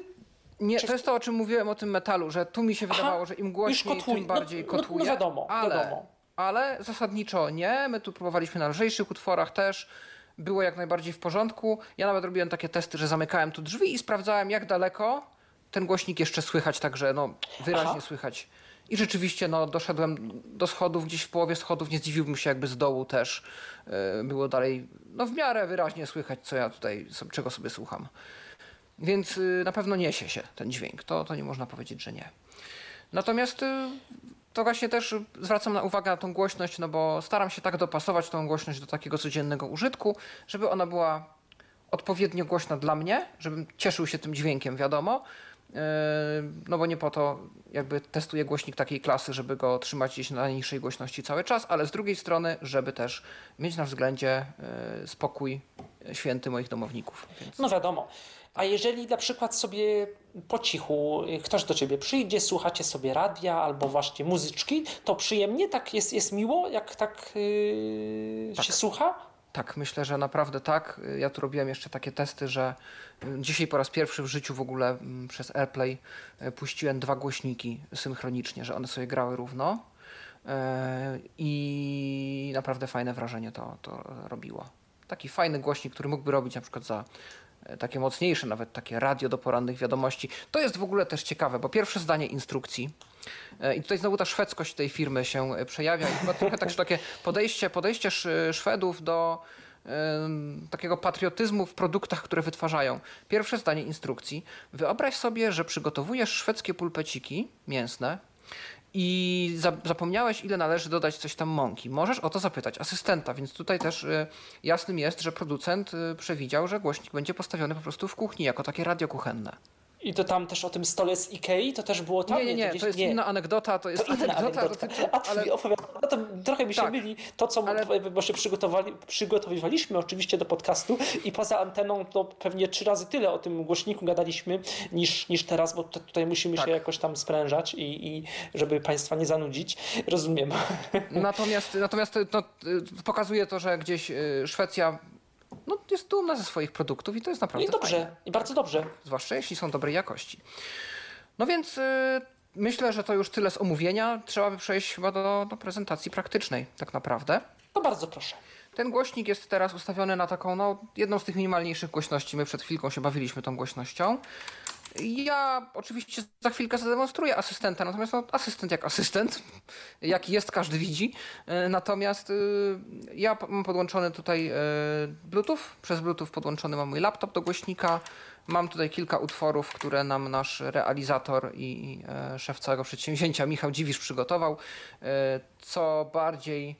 Nie, Czy... to jest to, o czym mówiłem o tym metalu, że tu mi się wydawało, Aha, że im głośniej, tym no, bardziej no, kotuje. No,
no wiadomo, ale, wiadomo.
Ale zasadniczo nie. My tu próbowaliśmy na lżejszych utworach też było jak najbardziej w porządku. Ja nawet robiłem takie testy, że zamykałem tu drzwi i sprawdzałem, jak daleko ten głośnik jeszcze słychać, także no, wyraźnie Aha. słychać. I rzeczywiście no, doszedłem do schodów, gdzieś w połowie schodów, nie zdziwiłbym się, jakby z dołu też yy, było dalej no, w miarę wyraźnie słychać, co ja tutaj, czego sobie słucham. Więc yy, na pewno niesie się ten dźwięk, to, to nie można powiedzieć, że nie. Natomiast yy, to właśnie też zwracam na uwagę na tą głośność, no bo staram się tak dopasować tą głośność do takiego codziennego użytku, żeby ona była odpowiednio głośna dla mnie, żebym cieszył się tym dźwiękiem, wiadomo. Yy, no bo nie po to jakby testuję głośnik takiej klasy, żeby go trzymać gdzieś na najniższej głośności cały czas, ale z drugiej strony, żeby też mieć na względzie yy, spokój święty moich domowników.
Więc... No wiadomo. A jeżeli na przykład sobie po cichu ktoś do ciebie przyjdzie, słuchacie sobie radia albo właśnie muzyczki, to przyjemnie tak jest, jest miło, jak tak, yy, tak. się słucha?
Tak, myślę, że naprawdę tak. Ja tu robiłem jeszcze takie testy, że y, dzisiaj po raz pierwszy w życiu w ogóle mm, przez AirPlay y, puściłem dwa głośniki synchronicznie, że one sobie grały równo. Y, I naprawdę fajne wrażenie to, to robiło. Taki fajny głośnik, który mógłby robić na przykład za e, takie mocniejsze, nawet takie radio do porannych wiadomości. To jest w ogóle też ciekawe, bo pierwsze zdanie instrukcji e, i tutaj znowu ta szwedzkość tej firmy się e, przejawia i chyba trochę tak, takie podejście, podejście Sz- Szwedów do takiego patriotyzmu w produktach, które wytwarzają. Pierwsze zdanie instrukcji. Wyobraź sobie, że przygotowujesz szwedzkie pulpeciki mięsne i za, zapomniałeś, ile należy dodać coś tam mąki. Możesz o to zapytać asystenta, więc tutaj też y, jasnym jest, że producent y, przewidział, że głośnik będzie postawiony po prostu w kuchni, jako takie radio kuchenne.
I to tam też o tym stole z Ikei, to też było tam?
nie, nie, nie,
gdzieś-
to jest inna anegdota, to jest
To inna
anegdota,
anegdota.
dotyczy,
A
ale
no to trochę mi się
Tak.
myli to, co
Ale-
właśnie przygotowali, przygotowywaliśmy oczywiście do podcastu i poza anteną to pewnie trzy razy tyle o tym głośniku gadaliśmy niż, niż teraz, bo to, tutaj musimy
Tak.
się jakoś tam sprężać i, i żeby Państwa nie zanudzić. Rozumiem.
Natomiast, natomiast no, y, pokazuje to, że gdzieś y, Szwecja no, jest dumna ze swoich produktów i to jest naprawdę
i dobrze,
fajne.
i bardzo dobrze.
Zwłaszcza jeśli są dobrej jakości. No więc y, myślę, że to już tyle z omówienia. Trzeba by przejść chyba do, do prezentacji praktycznej tak naprawdę.
To bardzo proszę.
Ten głośnik jest teraz ustawiony na taką, no, jedną z tych minimalniejszych głośności. My przed chwilką się bawiliśmy tą głośnością. Ja oczywiście za chwilkę zademonstruję asystenta, natomiast no, asystent jak asystent, jaki jest, każdy widzi. E, Natomiast y, ja mam podłączony tutaj e, Bluetooth, przez Bluetooth podłączony mam mój laptop do głośnika. Mam tutaj kilka utworów, które nam nasz realizator i e, szef całego przedsięwzięcia Michał Dziwisz przygotował. E, Co bardziej e,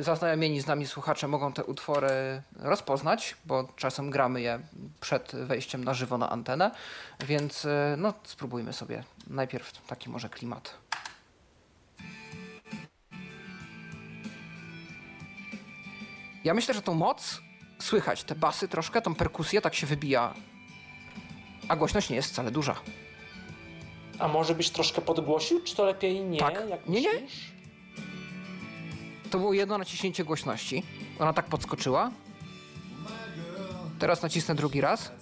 zaznajomieni z nami słuchacze mogą te utwory rozpoznać, bo czasem gramy je przed wejściem na żywo na antenę, więc e, no, spróbujmy sobie najpierw taki może klimat. Ja myślę, że tą moc słychać, te basy troszkę, tą perkusję tak się wybija, a głośność nie jest wcale duża.
A może byś troszkę podgłosił, czy to lepiej nie?
Tak. Nie, nie. To było jedno naciśnięcie głośności. Ona tak podskoczyła. Teraz nacisnę drugi raz.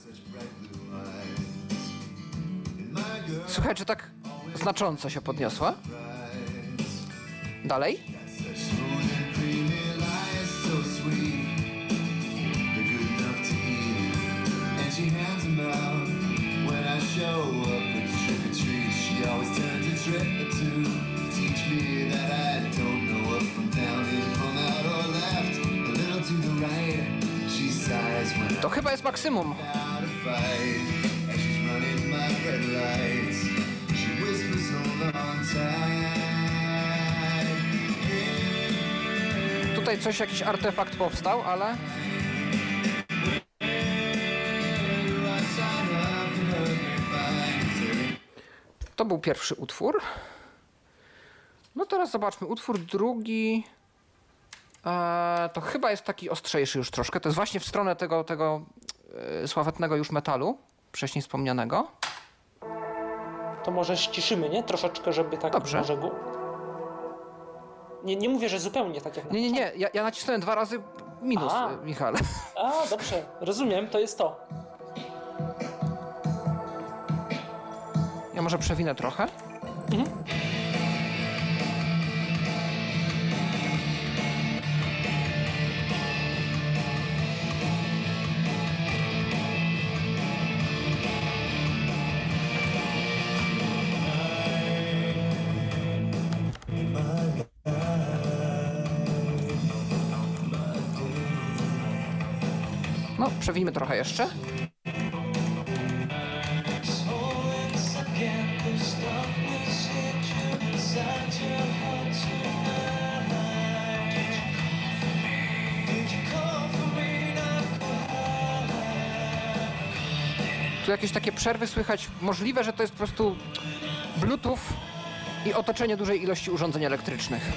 Słuchaj, czy tak znacząco się podniosła? Dalej. To chyba jest maksimum. Tutaj coś, jakiś artefakt powstał, ale... To był pierwszy utwór. No teraz zobaczmy, utwór drugi. E, to chyba jest taki ostrzejszy już troszkę. To jest właśnie w stronę tego, tego e, sławetnego już metalu, wcześniej wspomnianego.
To może ściszymy, nie? Troszeczkę, żeby tak
Dobrze.
może. Nie, nie mówię, że zupełnie tak jak na
Nie, nie, nie, ja, ja nacisnąłem dwa razy minus,
A.
e, Michale.
A, dobrze, rozumiem, to jest to.
Ja może przewinę trochę. No, przewinimy trochę jeszcze. Tu jakieś takie przerwy słychać. Możliwe, że to jest po prostu Bluetooth i otoczenie dużej ilości urządzeń elektrycznych.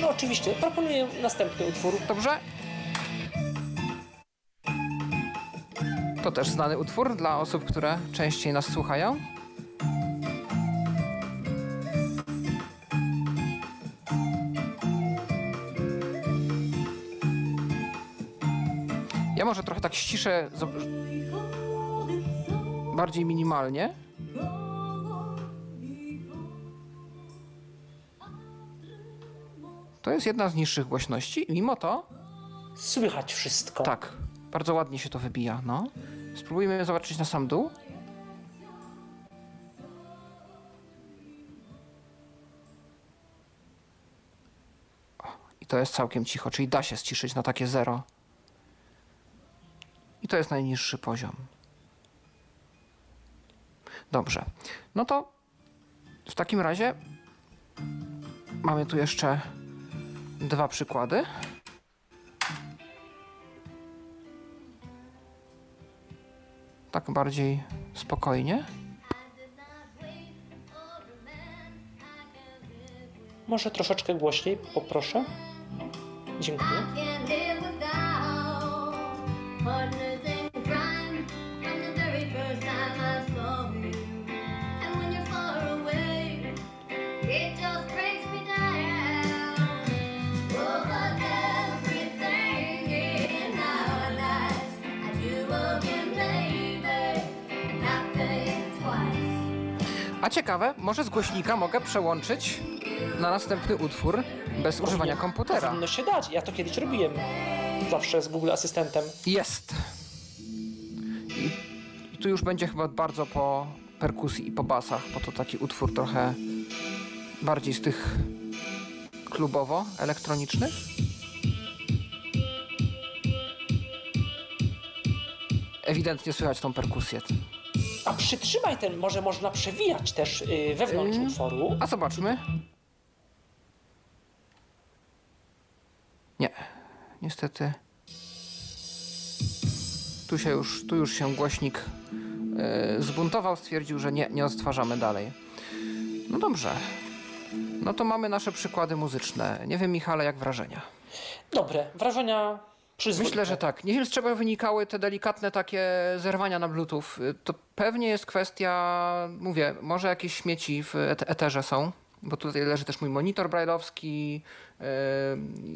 No oczywiście, proponuję następny utwór.
Dobrze? To też znany utwór dla osób, które częściej nas słuchają. Ja może trochę tak ściszę, bardziej minimalnie. To jest jedna z niższych głośności, mimo to
Słychać wszystko.
tak, Bardzo ładnie się to wybija, no. Spróbujmy zobaczyć na sam dół. O, I to jest całkiem cicho, czyli da się ściszyć na takie zero. I to jest najniższy poziom. Dobrze. No to w takim razie mamy tu jeszcze dwa przykłady. Tak bardziej spokojnie.
Może troszeczkę głośniej, poproszę. Dziękuję.
A ciekawe, może z głośnika mogę przełączyć na następny utwór bez używania komputera.
Powinno się dać. Ja to kiedyś robiłem. Zawsze z Google Asystentem.
Jest. I, I tu już będzie chyba bardzo po perkusji i po basach, bo to taki utwór trochę bardziej z tych klubowo-elektronicznych. Ewidentnie słychać tą perkusję.
A przytrzymaj ten, może można przewijać też y, wewnątrz
Yy.
utworu.
A zobaczmy. Nie, niestety. Tu się już, tu już się głośnik e, zbuntował, stwierdził, że nie, nie odtwarzamy dalej. No dobrze. No to mamy nasze przykłady muzyczne. Nie wiem, Michale, jak wrażenia?
Dobre, wrażenia przyzwoite.
Myślę, że tak. Nie wiem, z czego wynikały te delikatne takie zerwania na Bluetooth. To pewnie jest kwestia, mówię, może jakieś śmieci w et- eterze są, bo tutaj leży też mój monitor brajlowski, yy,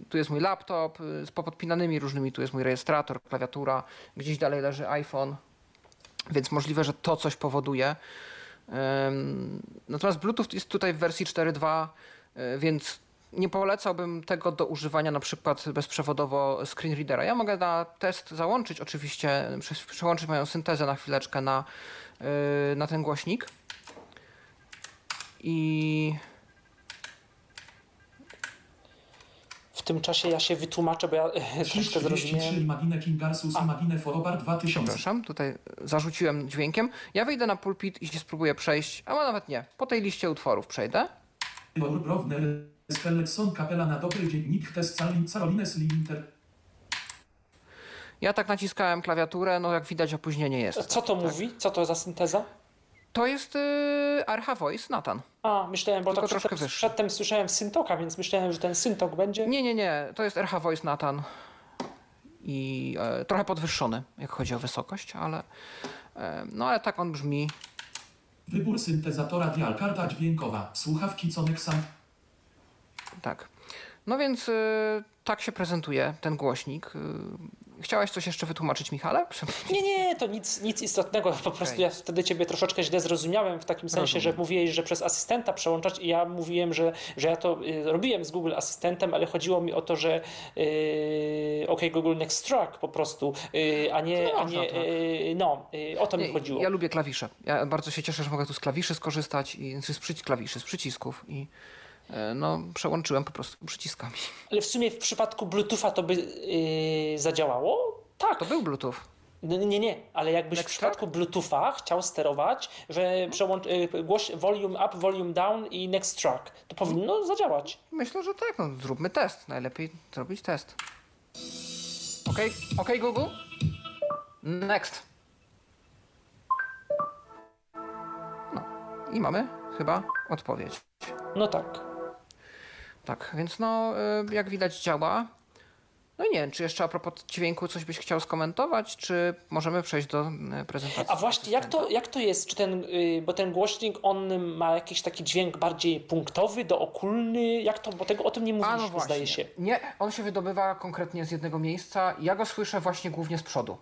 tu jest mój laptop yy, z popodpinanymi różnymi, tu jest mój rejestrator, klawiatura, gdzieś dalej leży iPhone, więc możliwe, że to coś powoduje. Ym, Natomiast Bluetooth jest tutaj w wersji 4.2, y, więc nie polecałbym tego do używania na przykład bezprzewodowo screen readera. Ja mogę na test załączyć oczywiście, prze- przełączyć moją syntezę na chwileczkę na, yy, na ten głośnik. I
W tym czasie ja się wytłumaczę, bo ja troszkę
33
zrozumiałem.
Imagine Kingarsus Imagine Forobar 2000.
przepraszam, tutaj zarzuciłem dźwiękiem. Ja wyjdę na pulpit i się spróbuję przejść, a nawet nie, po tej liście utworów przejdę.
Browner, Spelletson Kapela na dobry dzień, Nick Test Carolines Limiter.
Ja tak naciskałem klawiaturę, no jak widać opóźnienie jest.
Co to mówi? Co to za synteza?
To jest yy, RH Voice Nathan.
A, myślałem, bo
Tylko
tak
troszkę
przedtem,
wyższy.
przedtem słyszałem syntoka, więc myślałem, że ten syntok będzie.
Nie, nie, nie. To jest RH Voice Nathan. I e, trochę podwyższony, jak chodzi o wysokość, ale. E, no ale tak on brzmi.
Wybór syntezatora dial, karta dźwiękowa, słuchawki Conek Sound.
Tak. No więc e, tak się prezentuje ten głośnik. E, chciałeś coś jeszcze wytłumaczyć, Michale?
Nie, nie, to nic, nic istotnego. Po prostu ja wtedy ciebie troszeczkę źle zrozumiałem w takim sensie, że mówiłeś, że przez asystenta przełączać i ja mówiłem, że, że ja to y, robiłem z Google Asystentem, ale chodziło mi o to, że y, OK Google Next Track po prostu, y, a nie,
No
a nie
tak.
y, no, y, o to mi
Nie,
chodziło.
Ja lubię klawisze. Ja bardzo się cieszę, że mogę tu z klawiszy skorzystać, i, przyci- klawiszy, z przycisków i no, przełączyłem po prostu przyciskami.
Ale w sumie w przypadku Bluetootha to by y, zadziałało? Tak.
To był Bluetooth.
No, Nie, nie, ale jakbyś w
Next
przypadku Bluetootha chciał sterować, że przełącz, y, głoś volume up, volume down i next track, to powinno zadziałać.
Myślę, że tak. No, zróbmy test. Najlepiej zrobić test. OK, OK Google? Next. No i mamy chyba odpowiedź.
No tak.
Tak, więc no y, jak widać działa. No i nie wiem, czy jeszcze a propos dźwięku coś byś chciał skomentować, czy możemy przejść do y, prezentacji?
A właśnie, jak to, jak to jest? Czy ten, y, bo ten głośnik, on ma jakiś taki dźwięk bardziej punktowy, dookulny? Jak to? Bo tego o tym nie
A
mówiliśmy,
no właśnie.
zdaje się.
Nie, on się wydobywa konkretnie z jednego miejsca. Ja go słyszę właśnie głównie z przodu.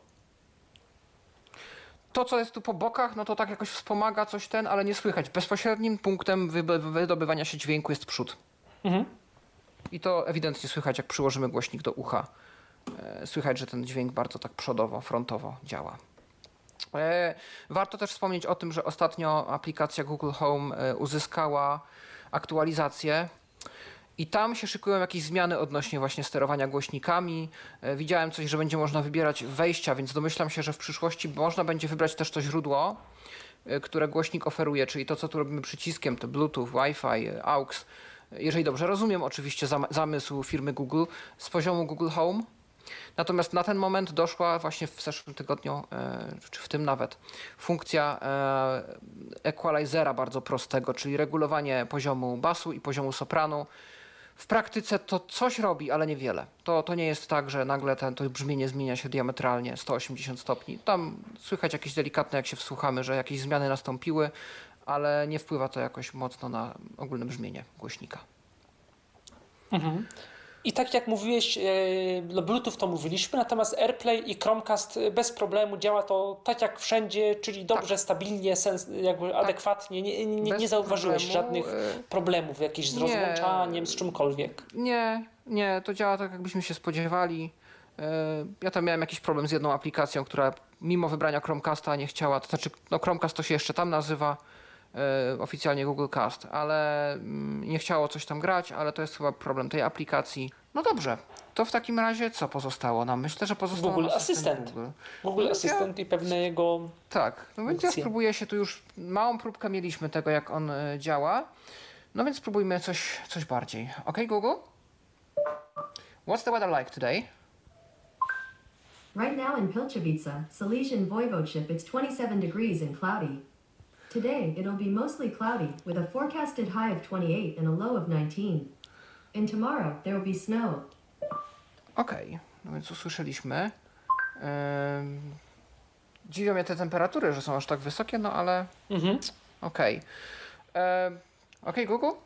To, co jest tu po bokach, no to tak jakoś wspomaga coś ten, ale nie słychać. Bezpośrednim punktem wydobywania się dźwięku jest przód.
Mhm.
I to ewidentnie słychać, jak przyłożymy głośnik do ucha. e, słychać, że ten dźwięk bardzo tak przodowo, frontowo działa. E, Warto też wspomnieć o tym, że ostatnio aplikacja Google Home e, uzyskała aktualizację i tam się szykują jakieś zmiany odnośnie właśnie sterowania głośnikami. Widziałem coś, że będzie można wybierać wejścia, więc domyślam się, że w przyszłości można będzie wybrać też to źródło, które głośnik oferuje, czyli to, co tu robimy przyciskiem, to Bluetooth, Wi-Fi, AUX. Jeżeli dobrze rozumiem, oczywiście zam- zamysł firmy Google z poziomu Google Home. Natomiast na ten moment doszła właśnie w zeszłym tygodniu, e, czy w tym nawet, funkcja e, equalizera bardzo prostego, czyli regulowanie poziomu basu i poziomu sopranu. W praktyce to coś robi, ale niewiele. To, to nie jest tak, że nagle ten, to brzmienie zmienia się diametralnie 180 stopni. Tam słychać jakieś delikatne, jak się wsłuchamy, że jakieś zmiany nastąpiły, ale nie wpływa to jakoś mocno na ogólne brzmienie głośnika.
I tak jak mówiłeś, e, no Bluetooth to mówiliśmy, natomiast AirPlay i Chromecast e, bez problemu działa to tak jak wszędzie, czyli dobrze, stabilnie, sens, jakby adekwatnie. Nie, nie, nie zauważyłeś
problemu,
żadnych
e,
problemów jakichś z
nie.
rozłączaniem, z czymkolwiek.
Nie, nie, to działa tak, jakbyśmy się spodziewali. Ja tam miałem jakiś problem z jedną aplikacją, która mimo wybrania Chromecasta nie chciała, to znaczy, no Chromecast to się jeszcze tam nazywa, oficjalnie Google Cast, ale mm, nie chciało coś tam grać, ale to jest chyba problem tej aplikacji. No dobrze, to w takim razie co pozostało nam? Myślę, że pozostało
Google Assistant.
Google.
Google
Ja-
Assistant i pewne jego
Tak, no więc ja spróbuję się tu już, małą próbkę mieliśmy tego, jak on y, działa. No więc spróbujmy coś, coś bardziej. Ok, Google? What's the weather like today?
Right now in Pilchowice, Silesian Voivodeship, it's 27 degrees and cloudy. Today, it'll be mostly cloudy, with a forecasted high of 28 and a low of 19. And tomorrow, there will be snow.
Okej, no więc usłyszeliśmy. Ym, dziwią mnie te temperatury, że są aż tak wysokie, no ale
Mhm.
okej. Ym, Okej, Google? Uh,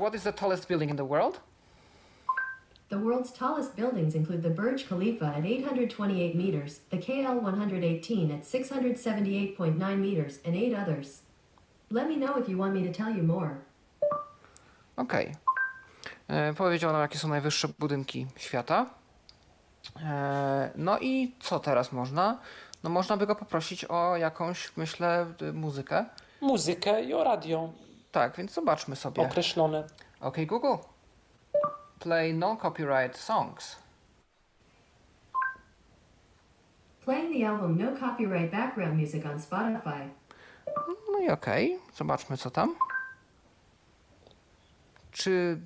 what is the tallest building in the world?
The world's tallest buildings include the Burj Khalifa at 828 meters, the KL 118 at 678.9 meters, and eight others. Let me know if you want me to tell you more.
Okej. E, Powiedział nam, jakie są najwyższe budynki świata. E, No i co teraz można? No można by go poprosić o jakąś, myślę, muzykę.
muzykę i o radio
Tak, więc zobaczmy sobie.
określone.
Ok, Google. Play non-copyright songs.
Playing the album No Copyright Background Music on Spotify.
No i okej, zobaczmy co tam. Czy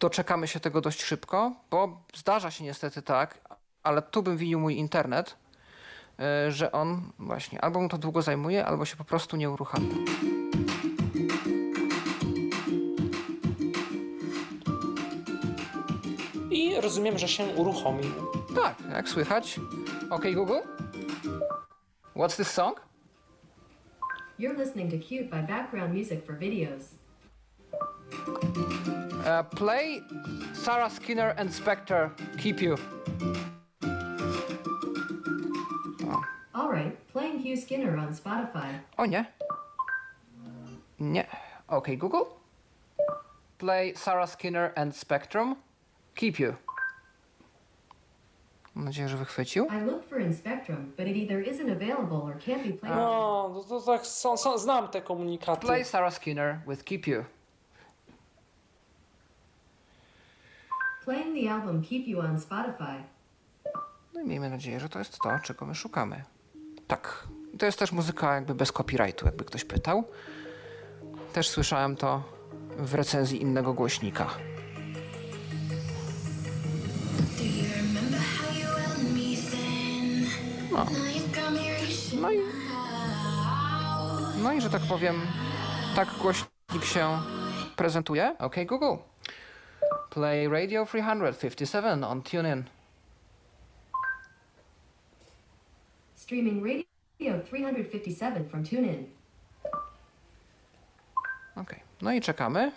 doczekamy się tego dość szybko? Bo zdarza się niestety tak, ale tu bym winił mój internet, y, że on właśnie albo mu to długo zajmuje, albo się po prostu nie uruchamia.
Rozumiem, że się uruchomił.
Tak, jak słychać. Ok, Google? What's this song?
You're listening to Cute by Background Music for Videos.
Uh, play Sarah Skinner and Spectre, Keep You.
Alright, playing Hugh Skinner on Spotify.
O nie. Nie. Ok, Google. Play Sarah Skinner and Spectrum. Keep you. Mam nadzieję, że wychwycił.
I looked for in Spectrum, but it either isn't available or can't be played.
No, to, to tak są, są, znam te komunikaty.
Play Sarah Skinner with Keep You.
Playing the album Keep You on Spotify.
No i miejmy nadzieję, że to jest to, czego my szukamy. Tak. I To jest też muzyka jakby bez copyrightu, jakby ktoś pytał. Też słyszałem to w recenzji innego głośnika. No. No i, no i że tak powiem, tak głośnik się prezentuje. Ok, Google. Play Radio 357 on TuneIn.
Streaming Radio 357 from TuneIn.
Ok, no i czekamy.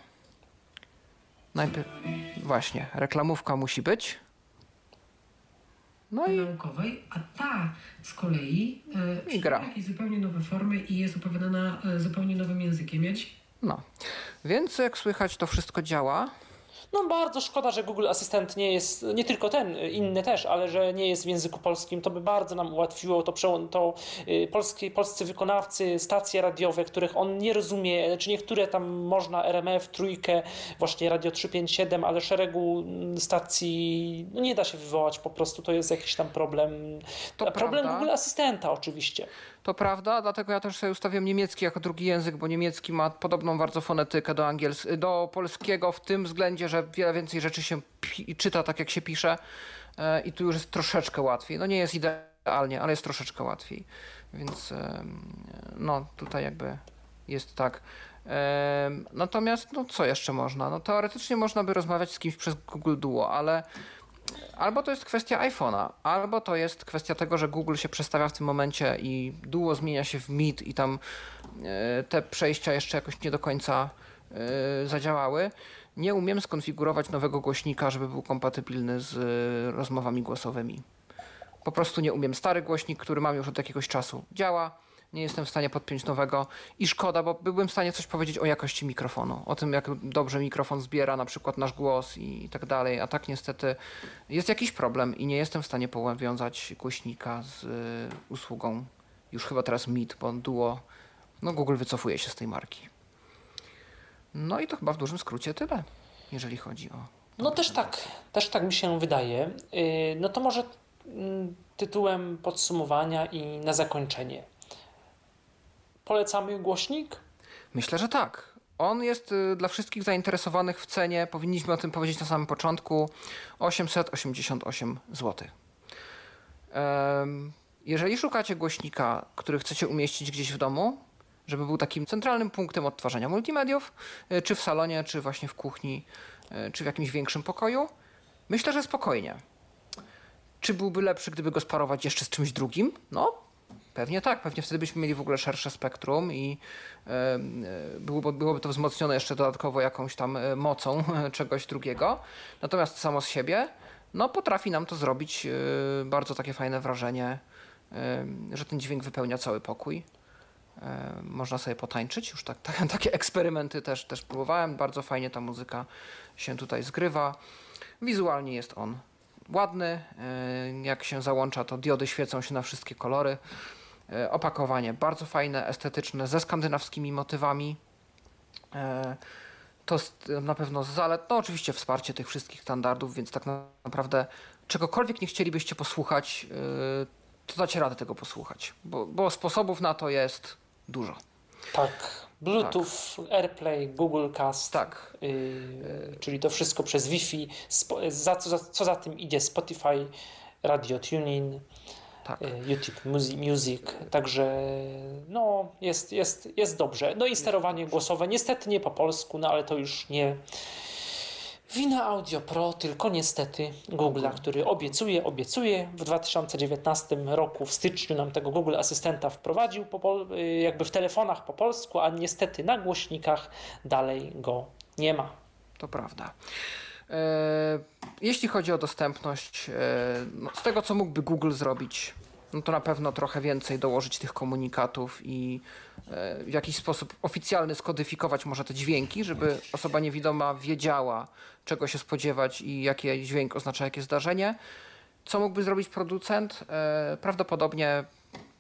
Najpierw, właśnie, reklamówka musi być. No i
naukowej, a ta z kolei e,
gra.
jakieś zupełnie nowe formy i jest opowiadana e, zupełnie nowym językiem. Ci
No, więc jak słychać, to wszystko działa.
No bardzo szkoda, że Google Asystent nie jest, nie tylko ten, inny też, ale że nie jest w języku polskim. To by bardzo nam ułatwiło to, to y, polskie, polscy wykonawcy, stacje radiowe, których on nie rozumie, czy niektóre tam można RMF, trójkę, właśnie Radio 357, ale szeregu mm, stacji no nie da się wywołać po prostu, to jest jakiś tam problem.
To
problem
prawda.
Google Asystenta oczywiście.
To prawda, dlatego ja też sobie ustawiłem niemiecki jako drugi język, bo niemiecki ma podobną bardzo fonetykę do, angiels- do polskiego w tym względzie, że wiele więcej rzeczy się czyta tak, jak się pisze e, i tu już jest troszeczkę łatwiej. No nie jest idealnie, ale jest troszeczkę łatwiej. Więc em, no tutaj jakby jest tak. Em, Natomiast, no co jeszcze można? No teoretycznie można by rozmawiać z kimś przez Google Duo, ale albo to jest kwestia iPhone'a, albo to jest kwestia tego, że Google się przestawia w tym momencie i Duo zmienia się w Meet i tam e, te przejścia jeszcze jakoś nie do końca e, zadziałały. Nie umiem skonfigurować nowego głośnika, żeby był kompatybilny z e, rozmowami głosowymi. Po prostu nie umiem. Stary głośnik, który mam już od jakiegoś czasu, działa. Nie jestem w stanie podpiąć nowego i szkoda, bo byłbym w stanie coś powiedzieć o jakości mikrofonu, o tym, jak dobrze mikrofon zbiera na przykład nasz głos i tak dalej. A tak niestety jest jakiś problem i nie jestem w stanie powiązać głośnika z y, usługą już chyba teraz Meet, bo Duo, no Google wycofuje się z tej marki. No i to chyba w dużym skrócie tyle, jeżeli chodzi o.
No też tak, też tak mi się wydaje. Yy, No to może mm, tytułem podsumowania i na zakończenie. Polecamy głośnik?
Myślę, że tak. On jest y, dla wszystkich zainteresowanych w cenie, powinniśmy o tym powiedzieć na samym początku, 888 zł. Jeżeli szukacie głośnika, który chcecie umieścić gdzieś w domu, żeby był takim centralnym punktem odtwarzania multimediów, y, czy w salonie, czy właśnie w kuchni, y, czy w jakimś większym pokoju, myślę, że spokojnie. Czy byłby lepszy, gdyby go sparować jeszcze z czymś drugim? No, pewnie tak. Pewnie wtedy byśmy mieli w ogóle szersze spektrum i e, byłoby, byłoby to wzmocnione jeszcze dodatkowo jakąś tam e, mocą czegoś drugiego. Natomiast samo z siebie, no potrafi nam to zrobić e, bardzo takie fajne wrażenie, że ten dźwięk wypełnia cały pokój. Można sobie potańczyć, już tak, tak, takie eksperymenty też, też próbowałem. Bardzo fajnie ta muzyka się tutaj zgrywa. Wizualnie jest on ładny. e, Jak się załącza, to diody świecą się na wszystkie kolory. E, Opakowanie bardzo fajne, estetyczne, ze skandynawskimi motywami. E, To na pewno z zalet. No oczywiście wsparcie tych wszystkich standardów, więc tak na- naprawdę czegokolwiek nie chcielibyście posłuchać, to dacie radę tego posłuchać, bo, bo sposobów na to jest dużo.
Tak. Bluetooth, AirPlay, Google Cast.
Tak.
Yy, czyli to wszystko przez Wi-Fi. Spo, za, co, za, co za tym idzie Spotify, Radio Tuning,
Tak.
yy, YouTube Music, Music. Także no, jest, jest, jest dobrze. No i sterowanie głosowe. Niestety nie po polsku, no ale to już nie wina Audio Pro, tylko niestety Google'a, który obiecuje, obiecuje. W 2019 roku, w styczniu nam tego Google Asystenta wprowadził po, yy, jakby w telefonach po polsku, a niestety na głośnikach dalej go nie ma.
To prawda. E, Jeśli chodzi o dostępność, e, no, z tego co mógłby Google zrobić, no to na pewno trochę więcej dołożyć tych komunikatów i w jakiś sposób oficjalny skodyfikować może te dźwięki, żeby osoba niewidoma wiedziała, czego się spodziewać i jaki dźwięk oznacza jakie zdarzenie. Co mógłby zrobić producent? E, Prawdopodobnie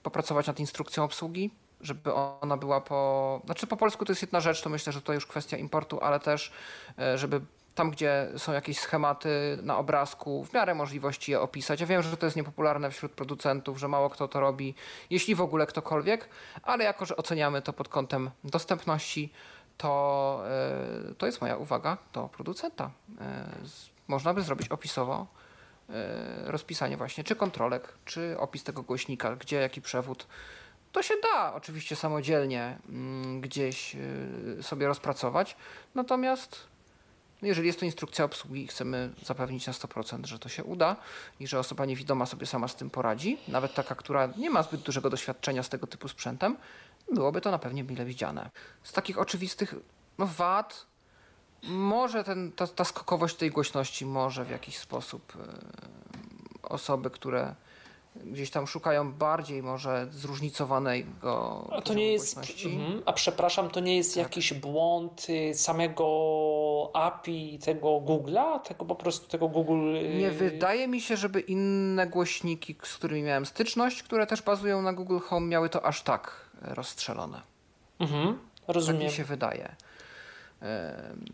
popracować nad instrukcją obsługi, żeby ona była po. Znaczy po polsku to jest jedna rzecz, to myślę, że to już kwestia importu, ale też, e, żeby tam, gdzie są jakieś schematy na obrazku, w miarę możliwości je opisać. Ja wiem, że to jest niepopularne wśród producentów, że mało kto to robi, jeśli w ogóle ktokolwiek, ale jako, że oceniamy to pod kątem dostępności, to, e, to jest moja uwaga do producenta. E, Można by zrobić opisowo e, rozpisanie właśnie, czy kontrolek, czy opis tego głośnika, gdzie jaki przewód. To się da oczywiście samodzielnie mm, gdzieś sobie rozpracować, natomiast jeżeli jest to instrukcja obsługi i chcemy zapewnić na 100%, że to się uda i że osoba niewidoma sobie sama z tym poradzi, nawet taka, która nie ma zbyt dużego doświadczenia z tego typu sprzętem, byłoby to na pewno mile widziane. Z takich oczywistych no, wad, może ten, ta, ta skokowość tej głośności może w jakiś sposób y, osoby, które gdzieś tam szukają bardziej może zróżnicowanego
A to nie jest. Mhm. A przepraszam, to nie jest
Tak.
jakiś błąd y, samego API tego Google'a, tego po prostu tego Google... y,
Nie wydaje mi się, żeby inne głośniki, z którymi miałem styczność, które też bazują na Google Home, miały to aż tak e, rozstrzelone.
Mhm,
Tak
rozumiem.
mi się wydaje.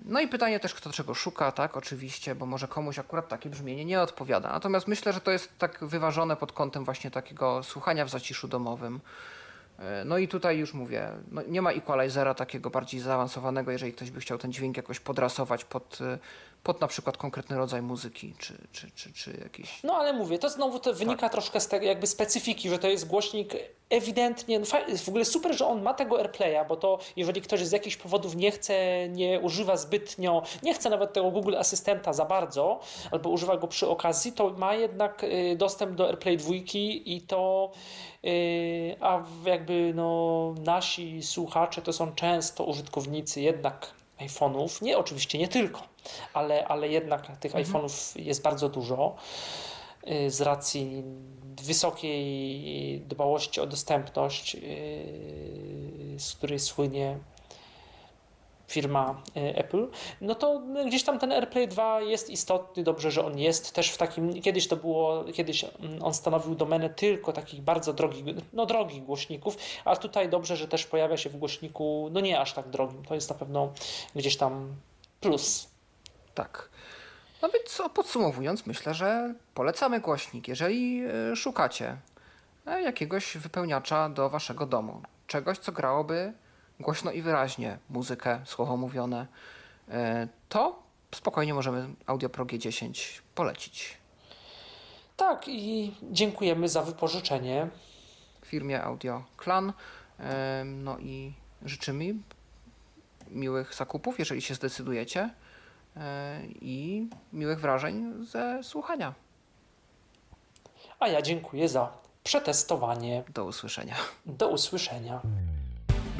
No i pytanie też, kto czego szuka, tak, oczywiście, bo może komuś akurat takie brzmienie nie odpowiada. Natomiast myślę, że to jest tak wyważone pod kątem właśnie takiego słuchania w zaciszu domowym. E, No i tutaj już mówię, no nie ma equalizera takiego bardziej zaawansowanego, jeżeli ktoś by chciał ten dźwięk jakoś podrasować pod, e, pod na przykład konkretny rodzaj muzyki, czy, czy, czy, czy jakiś...
No ale mówię, to znowu to wynika
Tak.
troszkę z tego jakby specyfiki, że to jest głośnik ewidentnie, no w ogóle super, że on ma tego AirPlaya, bo to jeżeli ktoś z jakichś powodów nie chce, nie używa zbytnio, nie chce nawet tego Google Asystenta za bardzo, albo używa go przy okazji, to ma jednak y, dostęp do AirPlay 2 i to a w- jakby no nasi słuchacze to są często użytkownicy jednak iPhone'ów, nie oczywiście nie tylko, ale, ale jednak tych iPhone'ów jest bardzo dużo y, z racji wysokiej dbałości o dostępność, y, z której słynie firma y, Apple, no to gdzieś tam ten AirPlay 2 jest istotny, dobrze, że on jest też w takim, kiedyś to było, kiedyś mm, on stanowił domenę tylko takich bardzo drogich, no drogich głośników, a tutaj dobrze, że też pojawia się w głośniku, no nie aż tak drogim, to jest na pewno gdzieś tam plus.
Tak. No więc podsumowując, myślę, że polecamy głośnik, jeżeli e, szukacie e, jakiegoś wypełniacza do waszego domu. Czegoś, co grałoby głośno i wyraźnie muzykę, słowo mówione, e, to spokojnie możemy Audio Pro G10 polecić
Tak i dziękujemy za wypożyczenie.
firmie Audio Clan. E, No i życzymy miłych zakupów, jeżeli się zdecydujecie e, i miłych wrażeń ze słuchania.
A ja dziękuję za przetestowanie.
Do usłyszenia.
Do usłyszenia.